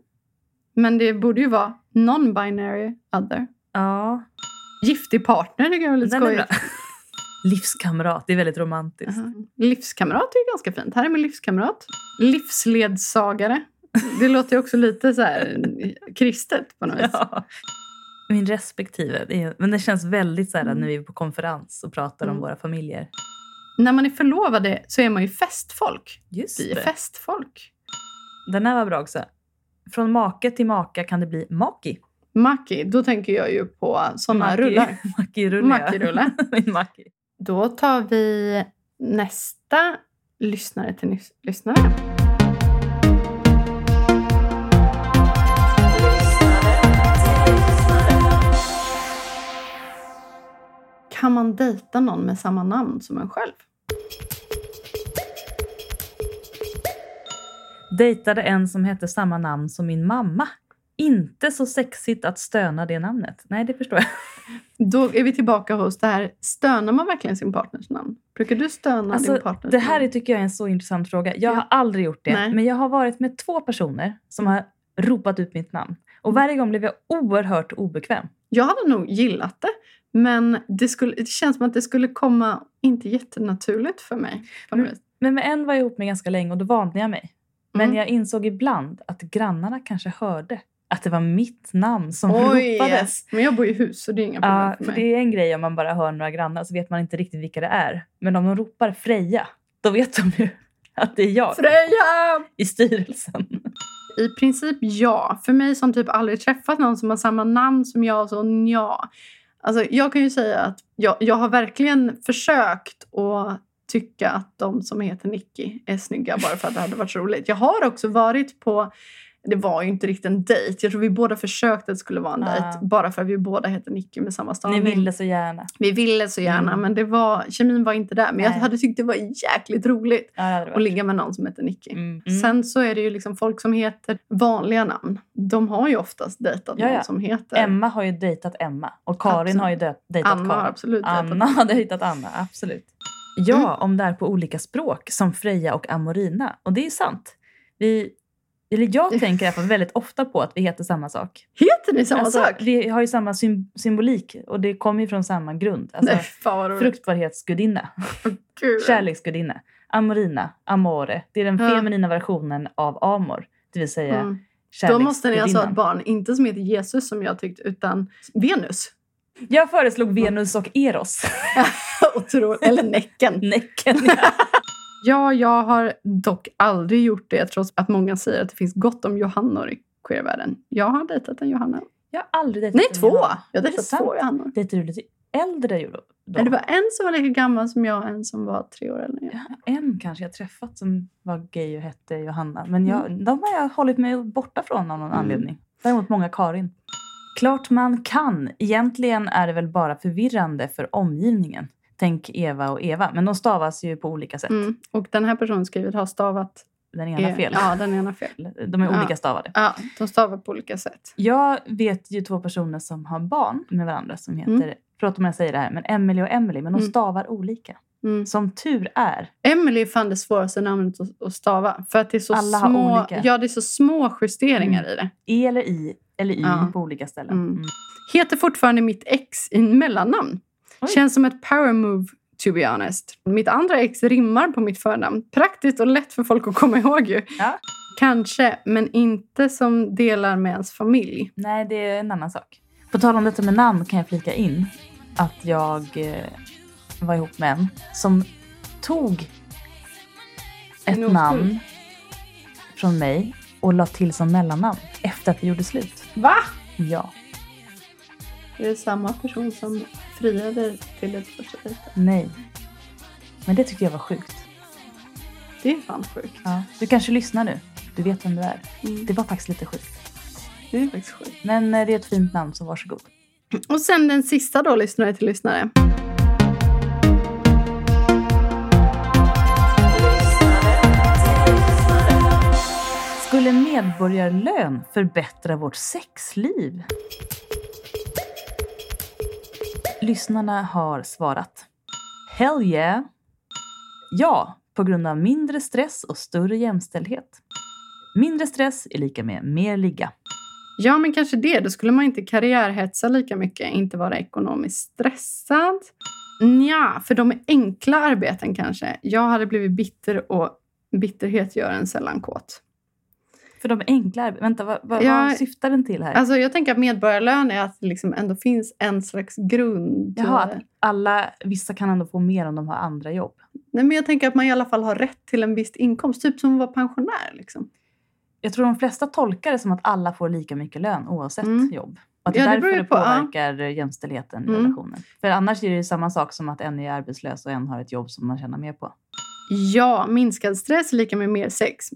Men det borde ju vara non-binary other. Ja, Giftig partner tycker jag är lite den är bra. skojigt. Livskamrat. Det är väldigt romantiskt. Jaha. Livskamrat är ju ganska fint. Här är min livskamrat. Livsledsagare. Det låter ju också lite så här kristet på något vis. Ja. Min respektive. Men det känns väldigt så här Mm. när vi är på konferens och pratar om Mm. våra familjer. När man är förlovade så är man ju festfolk. Just Vi är det. festfolk. Den här var bra också. Från make till maka kan det bli maki. Maki, då tänker jag ju på såna Maki. rullar. Maki-rulle. Maki-rulle. Min maki. Då tar vi nästa lyssnare till nys- lyssnare. Kan man dejta någon med samma namn som en själv? Dejtade en som hette samma namn som min mamma. Inte så sexigt att stöna det namnet. Nej, det förstår jag. Då är vi tillbaka hos det här. Stönar man verkligen sin partners namn? Brukar du stöna Alltså, din partners det här namn? tycker jag är en så intressant fråga. Jag Ja. har aldrig gjort det. Nej. Men jag har varit med två personer som har ropat ut mitt namn. Och Mm. varje gång blev jag oerhört obekväm. Jag hade nog gillat det. Men det, skulle, det känns som att det skulle komma inte jättenaturligt för mig. Vis. Men med en var jag ihop med ganska länge och då vande jag mig. Men Mm. jag insåg ibland att grannarna kanske hörde att det var mitt namn som Oj! ropades. Men jag bor i hus så det är inga problem för för mig. det är en grej om man bara hör några grannar så vet man inte riktigt vilka det är. Men om de ropar Freja, då vet de ju att det är jag Freja! i styrelsen. I princip ja. För mig som typ aldrig träffat någon som har samma namn som jag, så ja. Alltså, jag kan ju säga att jag, jag har verkligen försökt att tycka att de som heter Nicky är snygga bara för att det hade varit roligt. Jag har också varit på, det var ju inte riktigt en dejt, jag tror vi båda försökte att det skulle vara en Ah. dejt. Bara för att vi båda heter Nicky med samma Ni stavning. ville så gärna. Vi ville så gärna Mm. men det var, kemin var inte där. Men jag Nej. hade tyckt det var jäkligt roligt Ja, att ligga med någon som heter Nicky. Mm. Mm. Sen så är det ju liksom folk som heter vanliga namn. De har ju oftast dejtat Ja, ja. någon som heter Emma har ju dejtat Emma och Karin Absolut. har ju dejtat Anna. har Karin. absolut Anna har dejtat Anna, absolut. Ja, Mm. om det är på olika språk som Freja och Amorina. Och det är sant. Vi, eller jag tänker i alla fall väldigt ofta på att vi heter samma sak. Heter ni samma Alltså, sak? Vi har ju samma sym- symbolik och det kommer ju från samma grund. Alltså, Nej, fruktbarhetsgudinna, Gud. kärleksgudinna. Amorina, amore. Det är den Ja. feminina versionen av amor. Det vill säga Mm. Då måste ni alltså ha ett barn, inte som heter Jesus som jag tyckte, utan Venus. Jag föreslog Venus och Eros. Otroligt. Eller Näcken. Näcken. Ja, jag har dock aldrig gjort det trots att många säger att det finns gott om Johannor i queervärlden. Jag har dejtat en Johanna. Jag har aldrig dejtat Nej, en två! Johanna. Jag har dejtat två Johannor. Dejtade du lite äldre då? Men det var en som var lika gammal som jag och en som var tre år äldre. Ja, en kanske jag träffat som var gay och hette Johanna. Men jag, de har jag hållit mig borta från av någon Mm. anledning. Däremot många Karin. Klart man kan. Egentligen är det väl bara förvirrande för omgivningen. Tänk Eva och Eva. Men de stavas ju på olika sätt. Mm. Och den här personen skriver har stavat... Den ena eh, fel. Ja, den ena fel. De är Ja. olika stavade. Ja, de stavar på olika sätt. Jag vet ju två personer som har barn med varandra som heter, Mm. förlåt om jag säger det här, men Emily och Emily. Men de Mm. stavar olika. Mm. Som tur är. Emily är fan det svåraste namnet att, stava. För att det är så Alla har små, olika. Ja, det är så små justeringar Mm. i det. E eller I eller Y Ja. på olika ställen. Mm. Mm. Heter fortfarande mitt ex i mellannamn. Oj. Känns som ett power move to be honest. Mitt andra ex rimmar på mitt förnamn. Praktiskt och lätt för folk att komma ihåg ju. Ja. Kanske, men inte som delar med ens familj. Nej, det är en annan sak. På tal om detta med namn kan jag flika in att jag eh, var ihop med en som tog ett oskuld. namn från mig och la till som mellannamn efter att vi gjorde slut. Va? Ja. Är det samma person som friade till ett första dejten? Nej. Men det tyckte jag var sjukt. Det är fan sjukt. Ja. Du kanske lyssnar nu. Du vet vem du är. Mm. Det var faktiskt lite sjukt. Det är faktiskt sjukt. Men eh, det är ett fint namn, så varsågod. Och sen den sista då, lyssnare till lyssnare. Skulle medborgarlön förbättra vårt sexliv? Lyssnarna har svarat. Hell yeah! Ja, på grund av mindre stress och större jämställdhet. Mindre stress är lika med mer ligga. Ja, men kanske det. Då skulle man inte karriärhetsa lika mycket, inte vara ekonomiskt stressad. Ja, för de enkla arbeten kanske. Jag hade blivit bitter och bitterhet gör en sällan kåt. För de enkla arbe- Vänta, vad, vad, Ja, vad syftar den till här? Alltså, jag tänker att medborgarlön är att det liksom ändå finns en slags grund. Jaha, att alla, vissa kan ändå få mer om de har andra jobb. Nej, men jag tänker att man i alla fall har rätt till en viss inkomst, typ som att vara pensionär. Liksom. Jag tror de flesta tolkar det som att alla får lika mycket lön oavsett Mm. jobb. Och att det Ja, är det därför beror det på, ja. påverkar jämställdheten i Mm. relationen. För annars är det ju samma sak som att en är arbetslös och en har ett jobb som man tjänar mer på. Ja, minskad stress är lika med mer sex.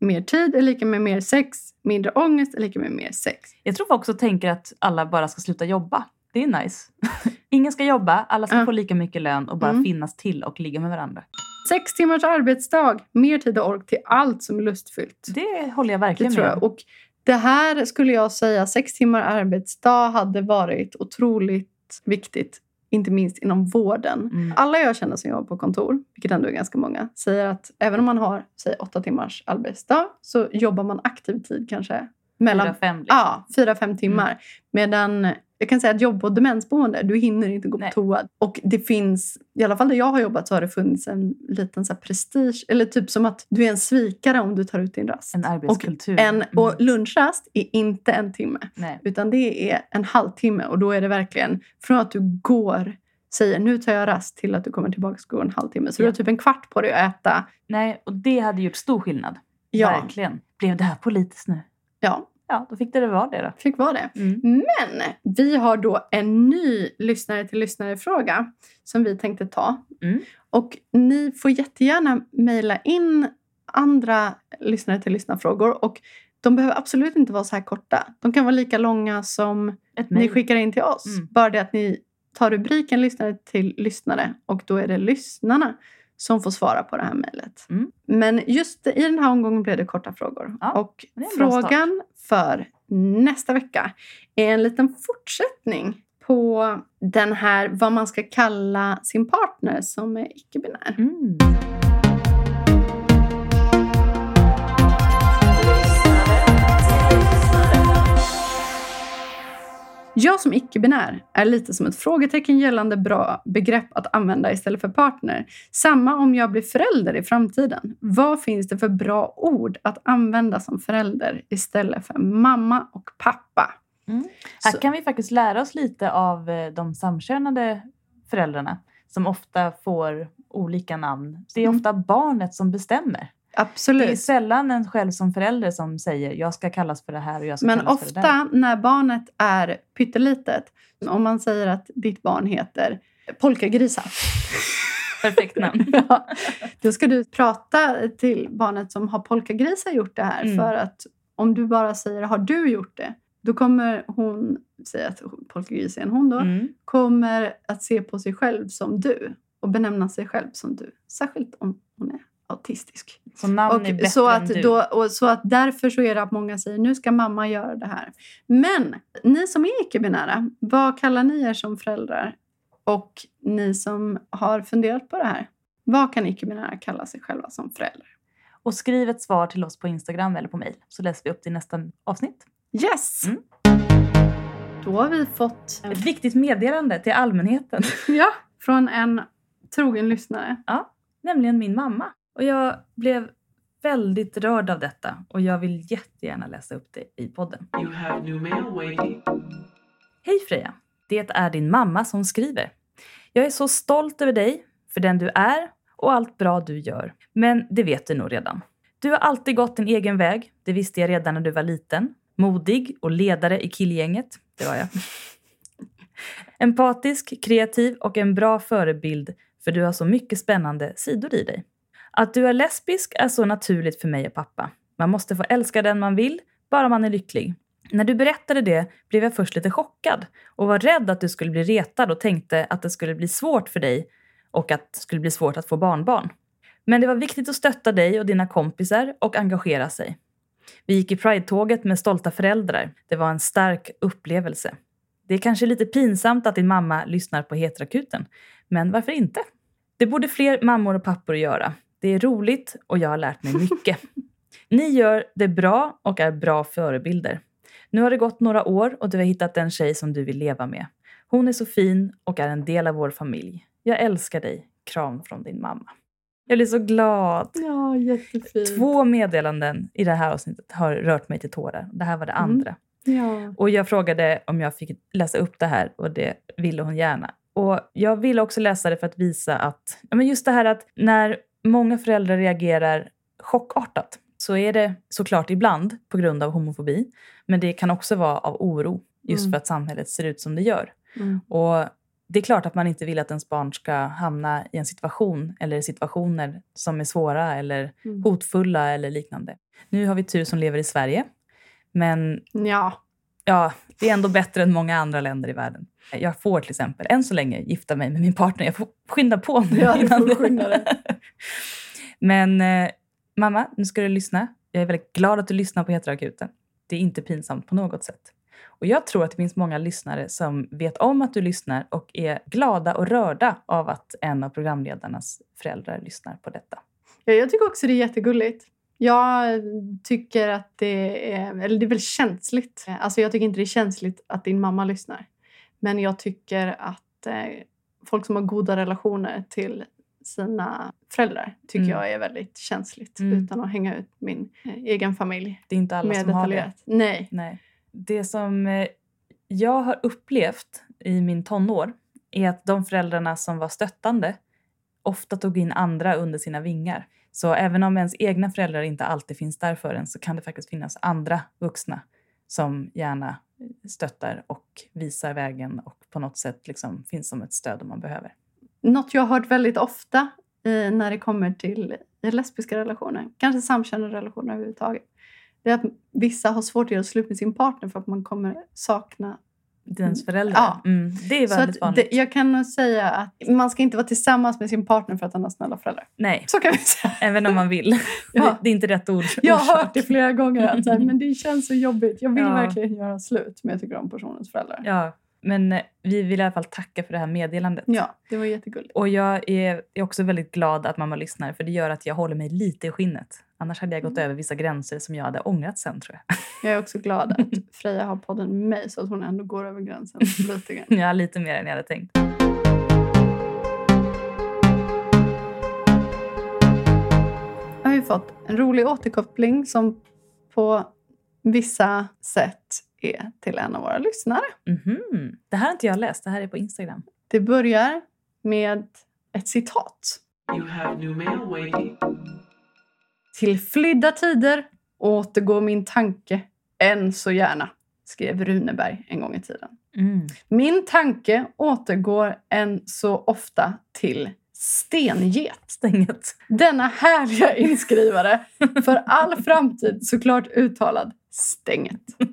Mer tid är lika med mer sex. Mindre ångest är lika med mer sex. Jag tror folk också tänker att alla bara ska sluta jobba. Det är nice. Ingen ska jobba, alla ska Ja. få lika mycket lön och bara Mm. finnas till och ligga med varandra. Sex timmars arbetsdag, mer tid och ork till allt som är lustfyllt. Det håller jag Det verkligen tror med jag. Och det här skulle jag säga, sex timmar arbetsdag hade varit otroligt viktigt. Inte minst inom vården. Mm. Alla jag känner som jobbar på kontor, vilket ändå är ganska många, säger att även om man har säg, åtta timmars arbetsdag så jobbar man aktiv tid kanske mellan Fyra, fem liksom. Ja, fyra, fem timmar. Medan Jag kan säga att jobba på demensboende, du hinner inte gå Nej. på toa. Och det finns, i alla fall där jag har jobbat så har det funnits en liten så prestige. Eller typ som att du är en svikare om du tar ut din rast. En arbetskultur. En, Mm. och lunchrast är inte en timme. Nej. Utan det är en halvtimme. Och då är det verkligen från att du går, säger nu tar jag rast till att du kommer tillbaka och går en halvtimme. Så du Ja. har typ en kvart på dig att äta. Nej, och det hade gjort stor skillnad. Ja, Verkligen. Blev det här politiskt nu? ja Ja, då fick det vara det då. fick vara det. Mm. Men vi har då en ny lyssnare till lyssnare-fråga som vi tänkte ta. Mm. Och ni får jättegärna mejla in andra lyssnare till lyssnarfrågor. Och de behöver absolut inte vara så här korta. De kan vara lika långa som ni skickar in till oss. Mm. Bara det att ni tar rubriken lyssnare till lyssnare och då är det lyssnarna som får svara på det här mejlet. Mm. Men just i den här omgången blev det korta frågor. Ja, och frågan för nästa vecka är en liten fortsättning på den här vad man ska kalla sin partner som är icke-binär. Mm. Jag som icke-binär är lite som ett frågetecken gällande bra begrepp att använda istället för partner. Samma om jag blir förälder i framtiden. Vad finns det för bra ord att använda som förälder istället för mamma och pappa? Här Så- kan vi faktiskt lära oss lite av eh, de samkönade föräldrarna som ofta får olika namn. Det är Mm. ofta barnet som bestämmer. Det är Absolut. sällan en själv som förälder som säger jag ska kallas för det här och jag ska Men kallas för det där. ofta när barnet är pyttelitet, om man säger att ditt barn heter polkagrisa, Perfekt namn. ja, då ska du prata till barnet som har polkagrisa gjort det här. Mm. För att om du bara säger har du gjort det, då kommer hon säga att polkagris är en hon då, Mm. kommer att se på sig själv som du och benämna sig själv som du. Särskilt om hon är autistisk. Så namn är Och bättre så, än att du. då, och så att därför så är det att många säger nu ska mamma göra det här. Men ni som är icke-binära, vad kallar ni er som föräldrar? Och ni som har funderat på det här, vad kan icke-binära kalla sig själva som föräldrar? Och skriv ett svar till oss på Instagram eller på mail så läser vi upp det i nästa avsnitt. Yes! Mm. Då har vi fått Ett viktigt meddelande till allmänheten, ja, från en trogen lyssnare. nämligen min mamma. Och jag blev väldigt rörd av detta och jag vill jättegärna läsa upp det i podden. Hej Freja! Det är din mamma som skriver. Jag är så stolt över dig, för den du är och allt bra du gör. Men det vet du nog redan. Du har alltid gått din egen väg. Det visste jag redan när du var liten. Modig och ledare i killgänget. Det var jag. Empatisk, kreativ och en bra förebild för du har så mycket spännande sidor i dig. Att du är lesbisk är så naturligt för mig och pappa. Man måste få älska den man vill, bara man är lycklig. När du berättade det blev jag först lite chockad och var rädd att du skulle bli retad och tänkte att det skulle bli svårt för dig och att det skulle bli svårt att få barnbarn. Men det var viktigt att stötta dig och dina kompisar och engagera sig. Vi gick i Pride-tåget med stolta föräldrar. Det var en stark upplevelse. Det är kanske lite pinsamt att din mamma lyssnar på Heterakuten, men varför inte? Det borde fler mammor och pappor göra. Det är roligt och jag har lärt mig mycket. Ni gör det bra och är bra förebilder. Nu har det gått några år och du har hittat en tjej som du vill leva med. Hon är så fin och är en del av vår familj. Jag älskar dig. Kram från din mamma. Jag blir så glad. Ja, jättefint. Två meddelanden i det här avsnittet har rört mig till tårar. Det här var det Mm. andra. Ja. Och jag frågade om jag fick läsa upp det här och det ville hon gärna. Och jag ville också läsa det för att visa att, men just det här att när många föräldrar reagerar chockartat så är det såklart ibland på grund av homofobi. Men det kan också vara av oro just Mm. för att samhället ser ut som det gör. Mm. Och det är klart att man inte vill att ens barn ska hamna i en situation eller situationer som är svåra eller Mm. hotfulla eller liknande. Nu har vi tur som lever i Sverige. Men Ja. ja, det är ändå bättre än många andra länder i världen. Jag får till exempel, än så länge, gifta mig med min partner. Jag får skynda på nu. Ja, du får skynda dig. Men eh, mamma, nu ska du lyssna. Jag är väldigt glad att du lyssnar på Heteroakuten. Det är inte pinsamt på något sätt. Och jag tror att det finns många lyssnare som vet om att du lyssnar och är glada och rörda av att en av programledarnas föräldrar lyssnar på detta. Ja, jag tycker också det är jättegulligt. Jag tycker att det är, eller det är väl känsligt. Alltså jag tycker inte det är känsligt att din mamma lyssnar. Men jag tycker att eh, folk som har goda relationer till sina föräldrar tycker Mm. jag är väldigt känsligt Mm. utan att hänga ut min eh, egen familj Det är inte alla som har det. Nej. Nej. Det som eh, jag har upplevt i min tonår är att de föräldrarna som var stöttande ofta tog in andra under sina vingar. Så även om ens egna föräldrar inte alltid finns där för en så kan det faktiskt finnas andra vuxna som gärna stöttar och visar vägen och på något sätt liksom finns som ett stöd om man behöver. Något jag har hört väldigt ofta eh, när det kommer till lesbiska relationer, kanske samkönade relationer överhuvudtaget, det är att vissa har svårt att göra slut med sin partner för att man kommer sakna Dens föräldrar. Ja. Mm, det är väldigt vanligt. det, jag kan nog säga att man ska inte vara tillsammans med sin partner för att han har snälla föräldrar. Nej, Så kan vi säga. även om man vill. Ja. Det, är inte rätt ord. Jag har hört det flera gånger. Att här, men det känns så jobbigt. Jag vill Ja. verkligen göra slut men jag tycker om personens föräldrar. Ja, Ja, men eh, vi vill i alla fall tacka för det här meddelandet. det var jättegulligt. Och jag är, är också väldigt glad att mamma lyssnar för det gör att jag håller mig lite i skinnet. Annars hade jag gått Mm. över vissa gränser som jag hade ångrat sen tror jag. Jag är också glad att Freja har podden med mig så att hon ändå går över gränsen lite grann. Ja, lite mer än jag hade tänkt. Jag har ju fått en rolig återkoppling som på vissa sätt är till en av våra lyssnare. Mhm. Det här har inte jag läst, det här är på Instagram. Det börjar med ett citat. You have new mail waiting. Till flydda tider återgår min tanke än så gärna, skrev Runeberg en gång i tiden. Mm. Min tanke återgår än så ofta till stenget. Stänget. Denna härliga inskrivare, för all framtid såklart uttalad stänget.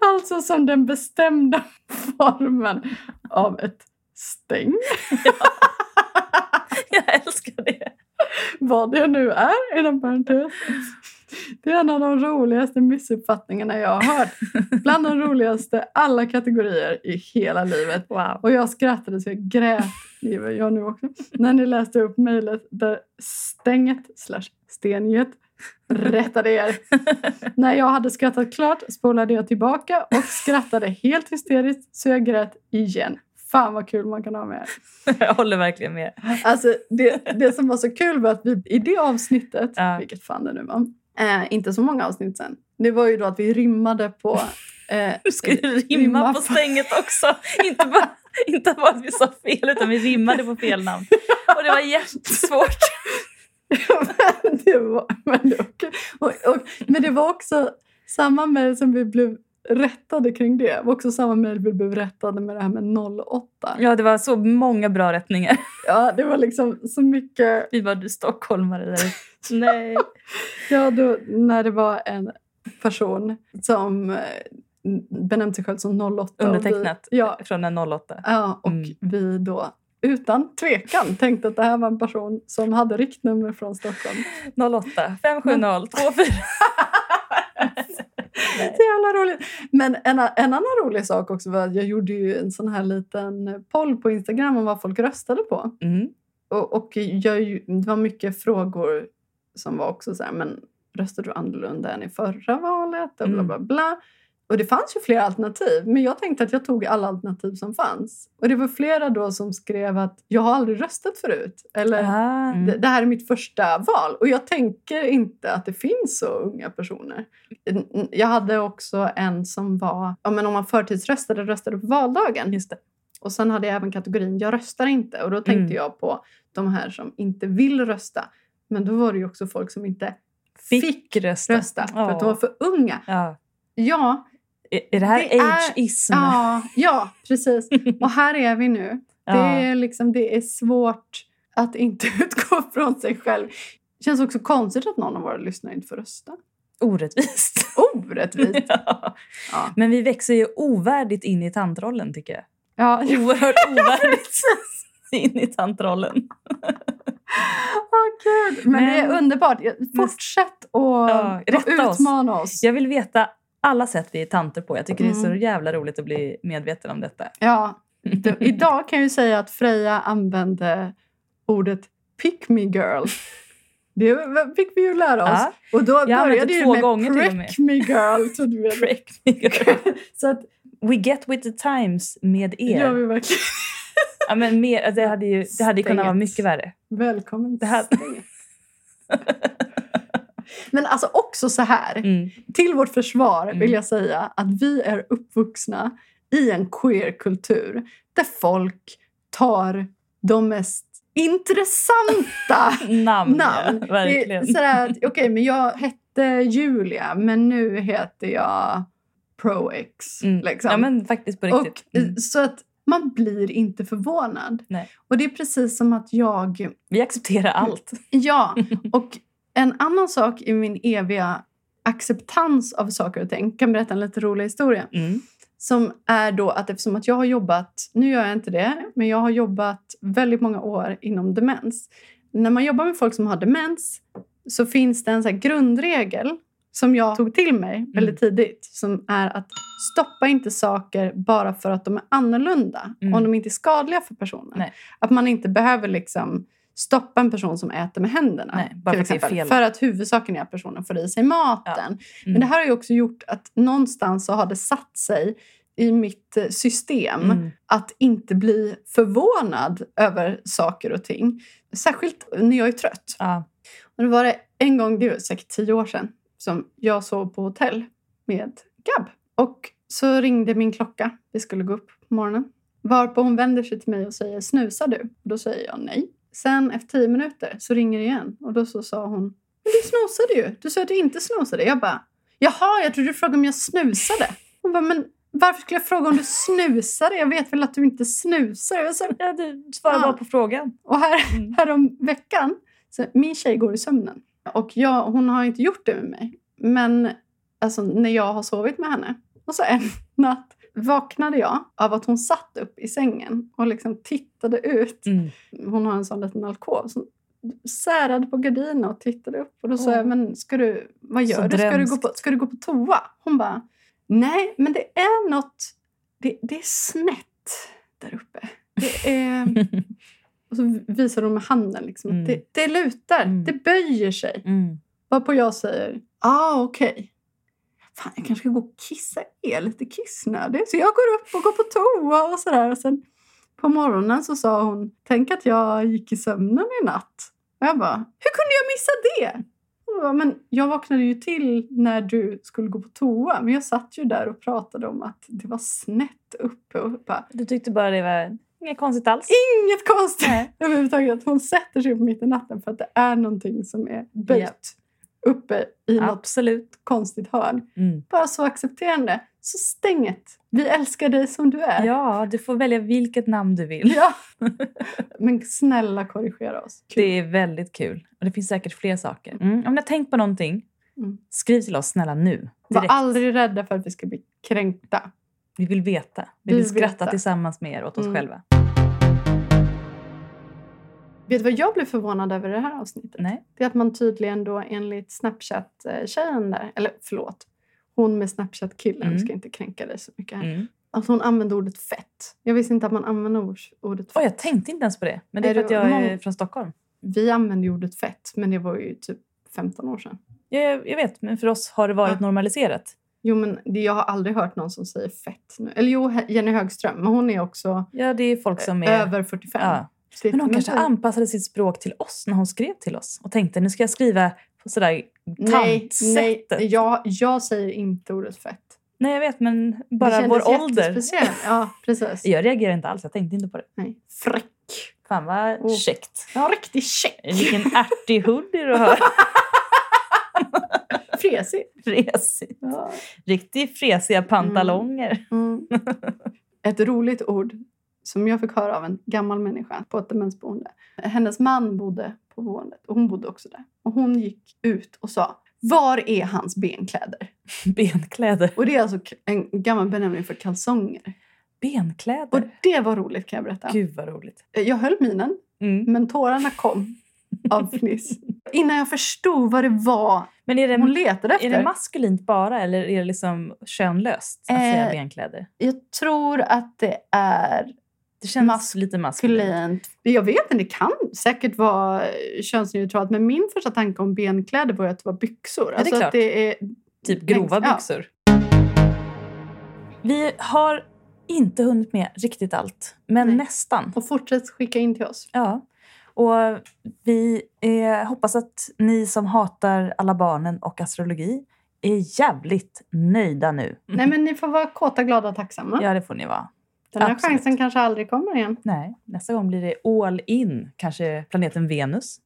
alltså som den bestämda formen av ett stäng. Jag älskar det. Vad det nu är, inom parentes. Det är en av de roligaste missuppfattningarna jag har hört. Bland de roligaste alla kategorier i hela livet. Wow. Och jag skrattade så jag grät, det gör jag nu också, när ni läste upp mejlet där stänget slash stenget rättade er. När jag hade skrattat klart spolade jag tillbaka och skrattade helt hysteriskt så jag grät igen. Fan vad kul man kan ha med. Jag håller verkligen med. Alltså det, det som var så kul var att vi i det avsnittet, Ja. vilket fan det nu var, eh, inte så många avsnitt sen, det var ju då att vi rimmade på... Eh, Du ska ju rimma på stänget också. Inte bara, inte bara att vi sa fel utan vi rimmade på fel namn. Och det var jättesvårt. men, det var, men, det och, och, men det var också samma mejl som vi blev rättade kring det. Det var också samma mejl vi blev rättade med det här med 08. Ja, det var så många bra rättningar. Ja, det var liksom så mycket... Vi var du stockholmare där. Nej. Ja, då, när det var en person som eh, benämnde sig själv som 08. och vi- Undertecknat Ja, från en 08. ja, och Mm. vi då utan tvekan tänkte att det här var en person som hade riktnummer från Stockholm. 08 570 24. Så jävla roligt. Men en, en annan rolig sak också var att jag gjorde ju en sån här liten poll på Instagram om vad folk röstade på. Mm. Och, och jag, det var mycket frågor som var också så här, men röstade du annorlunda än i förra valet? Och bla Mm. bla bla. Och det fanns ju flera alternativ, men jag tänkte att jag tog alla alternativ som fanns. Och det var flera då som skrev att jag har aldrig röstat förut. Eller Ah, det, det här är mitt första val. Och jag tänker inte att det finns så unga personer. Jag hade också en som var, ja, men om man förtidsröstade, röstade på valdagen. Just det. Och sen hade jag även kategorin jag röstar inte. Och då tänkte Mm. jag på de här som inte vill rösta. Men då var det ju också folk som inte fick, Fick rösta. rösta för att de var för unga. Ja. Ja, Är, är det här Det är- ageism? ja, ja precis. Och här är vi nu. Det, är liksom, det är svårt att inte utgå från sig själv. Det känns också konstigt att någon av våra lyssnare inte får rösta. Orättvist. Orättvist. ja. Ja. Men vi växer ju ovärdigt in i tantrollen tycker jag. Ja, Oerhört ovärdigt in i tantrollen. Åh, gud. Men, det är Men- underbart. Fortsätt att Ja, rätta oss. utmana oss. Jag vill veta alla sätt vi är tanter på. Jag tycker det är så Mm. jävla roligt att bli medveten om detta. Ja, det, idag kan jag ju säga att Freja använde ordet pick me girl. Det fick vi ju lära oss. Ja. Och då använt började ju med gånger prick me girl. trodde vi. Prick me girl. Så att We get with the times med er. vi verkligen. Ja, men mer, det hade ju det hade kunnat vara mycket värre. Välkommen Det stänget. Men alltså också så här. Mm. Till vårt försvar Mm. vill jag säga att vi är uppvuxna i en queer-kultur där folk tar de mest intressanta Namn, namn. Ja, verkligen. Sådär men jag hette Julia, men nu heter jag ProX. Mm. Liksom. Ja, men faktiskt på och, riktigt. Mm. Så att man blir inte förvånad. Nej. Och det är precis som att jag... Vi accepterar allt. Ja, och en annan sak i min eviga acceptans av saker och ting. kan berätta en lite rolig historia. Mm. Som är då att eftersom att jag har jobbat, nu gör jag inte det, men jag har jobbat väldigt många år inom demens. När man jobbar med folk som har demens så finns det en så grundregel som jag tog till mig väldigt tidigt. Som är att stoppa inte saker bara för att de är annorlunda. Mm. Om de inte är skadliga för personen. Nej. Att man inte behöver liksom stoppa en person som äter med händerna. Nej, bara för det exempel. fel. För att huvudsaken är att personen får i sig maten. Mm. Men det här har ju också gjort att någonstans så har det satt sig i mitt eh, system Mm. att inte bli förvånad över saker och ting. Särskilt när jag är trött. Ja. Och då var det en gång, det var säkert tio år sedan, som jag sov på hotell med Gab. Och så ringde min klocka. Vi skulle gå upp på morgonen. Varpå hon vänder sig till mig och säger snusar du? Och då säger jag nej. Sen efter tio minuter så ringer det igen. Och då så sa hon, men du snosade ju. Du sa att du inte snosade. Jag bara, jaha, jag trodde du frågade om jag snusade. Hon bara, men varför skulle jag fråga om du snusade? Jag vet väl att du inte snusar. Jag sa, Ja, du svarar Ja. bara på frågan. och här, Mm. här om veckan, så min tjej går i sömnen. Och jag, hon har inte gjort det med mig. Men alltså, när jag har sovit med henne. Och så en natt vaknade jag av att hon satt upp i sängen och liksom tittade ut. Mm. Hon har en sån liten alkov. Så särade på gardinen och tittade upp. Och då sa jag, men ska du, vad Så gör du? Ska du, gå på, ska du gå på toa? Hon bara, nej, men det är något, det, det är snett där uppe. Det är... Och så visar de med handen. Liksom. Mm. Det, det lutar, Mm. det böjer sig. Mm. Varpå jag säger, ah okej. Fan, jag kanske ska gå och kissa. Jag är lite kissnödig. Så jag går upp och går på toa och sådär. Och sen på morgonen så sa hon, tänk att jag gick i sömnen i natt. Och jag bara, hur kunde jag missa det? Hon bara, men jag vaknade ju till när du skulle gå på toa. Men jag satt ju där och pratade om att det var snett uppe. Och bara, Du tyckte bara det var inget konstigt alls? Inget konstigt överhuvudtaget. Hon sätter sig upp mitt i natten för att det är någonting som är böjt uppe i något Absolut. konstigt hörn. Mm. Bara så accepterande. Så stänget. Vi älskar dig som du är. Ja, du får välja vilket namn du vill. Ja. Men snälla korrigera oss. Kul. Det är väldigt kul. Och det finns säkert fler saker. Mm. Om ni har tänkt på någonting, Mm. skriv till oss snälla nu. Var Direkt. aldrig rädda för att vi ska bli kränkta. Vi vill veta. Vi Vi vill vill skratta veta. tillsammans med er åt oss Mm. själva. Vet du vad jag blev förvånad över i det här avsnittet? Nej. Det är att man tydligen då enligt Snapchat-tjejen där, eller förlåt, hon med Snapchat-killen, Mm. ska inte kränka dig så mycket här. Mm. Att hon använde ordet fett. Jag visste inte att man använde ord- ordet fett. Oj, jag tänkte inte ens på det. Men det är Är för att jag är mång- från Stockholm. Vi använde ordet fett, men det var ju typ 15 år sedan. Jag, jag vet, men för oss har det varit Ja. normaliserat. Jo, men det, jag har aldrig hört någon som säger fett nu. Eller jo, Jenny Högström, men hon är också Ja, det är folk som är... över 45. Ja. Det- Men hon kanske så- anpassade sitt språk till oss när hon skrev till oss och tänkte nu ska jag skriva på sådär Nej, tantsättet. nej jag, jag säger inte ordet fett. Nej, jag vet, men Det bara vår ålder. Ja, precis. Jag reagerar inte alls, jag tänkte inte på det. Nej. Fräck. Fan vad Oh. käckt. Ja, riktigt check. Vilken ärtig hoodie du har. Fresig. Fresigt. Ja. Riktigt fresiga pantalonger. Mm. Ett roligt ord som jag fick höra av en gammal människa på ett demensboende. Hennes man bodde på boendet och hon bodde också där. Och hon gick ut och sa var är hans benkläder? Benkläder. Och det är alltså en gammal benämning för kalsonger. Benkläder? Och det var roligt kan jag berätta. Gud vad roligt. Jag höll minen, Mm. men tårarna kom av fniss. Innan jag förstod vad det var Men är det, hon letade efter. är det maskulint bara eller är det liksom könlöst att säga Eh, benkläder? jag tror att det är Det känns mas- lite maskulint. Jag vet inte, det kan säkert vara könsneutralt. Men min första tanke om benkläder var att det var byxor. är alltså klart. att det är Typ grova Ja. byxor. Vi har inte hunnit med riktigt allt, men Nej. nästan. Och fortsätt skicka in till oss. Ja. Och vi eh, hoppas att ni som hatar alla barnen och astrologi är jävligt nöjda nu. Nej, men ni får vara kåta, glada och tacksamma. Ja, det får ni vara. Den här absolut. chansen kanske aldrig kommer igen. Nej, nästa gång blir det all in. Kanske planeten Venus.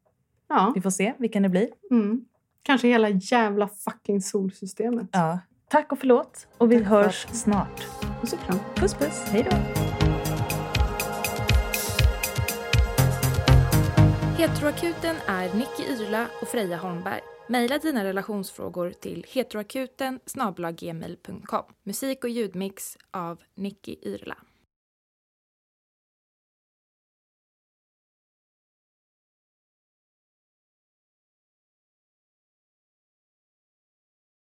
Ja. Vi får se vilken det blir. Mm. Kanske hela jävla fucking solsystemet. Ja. Tack och förlåt. Och vi Tack för hörs snart. Puss och kram. Puss puss. Hej då. Heteroakuten är Nicky Irla och Freja Holmberg. Maila dina relationsfrågor till heteroakuten. Musik och ljudmix av Nicky Irla.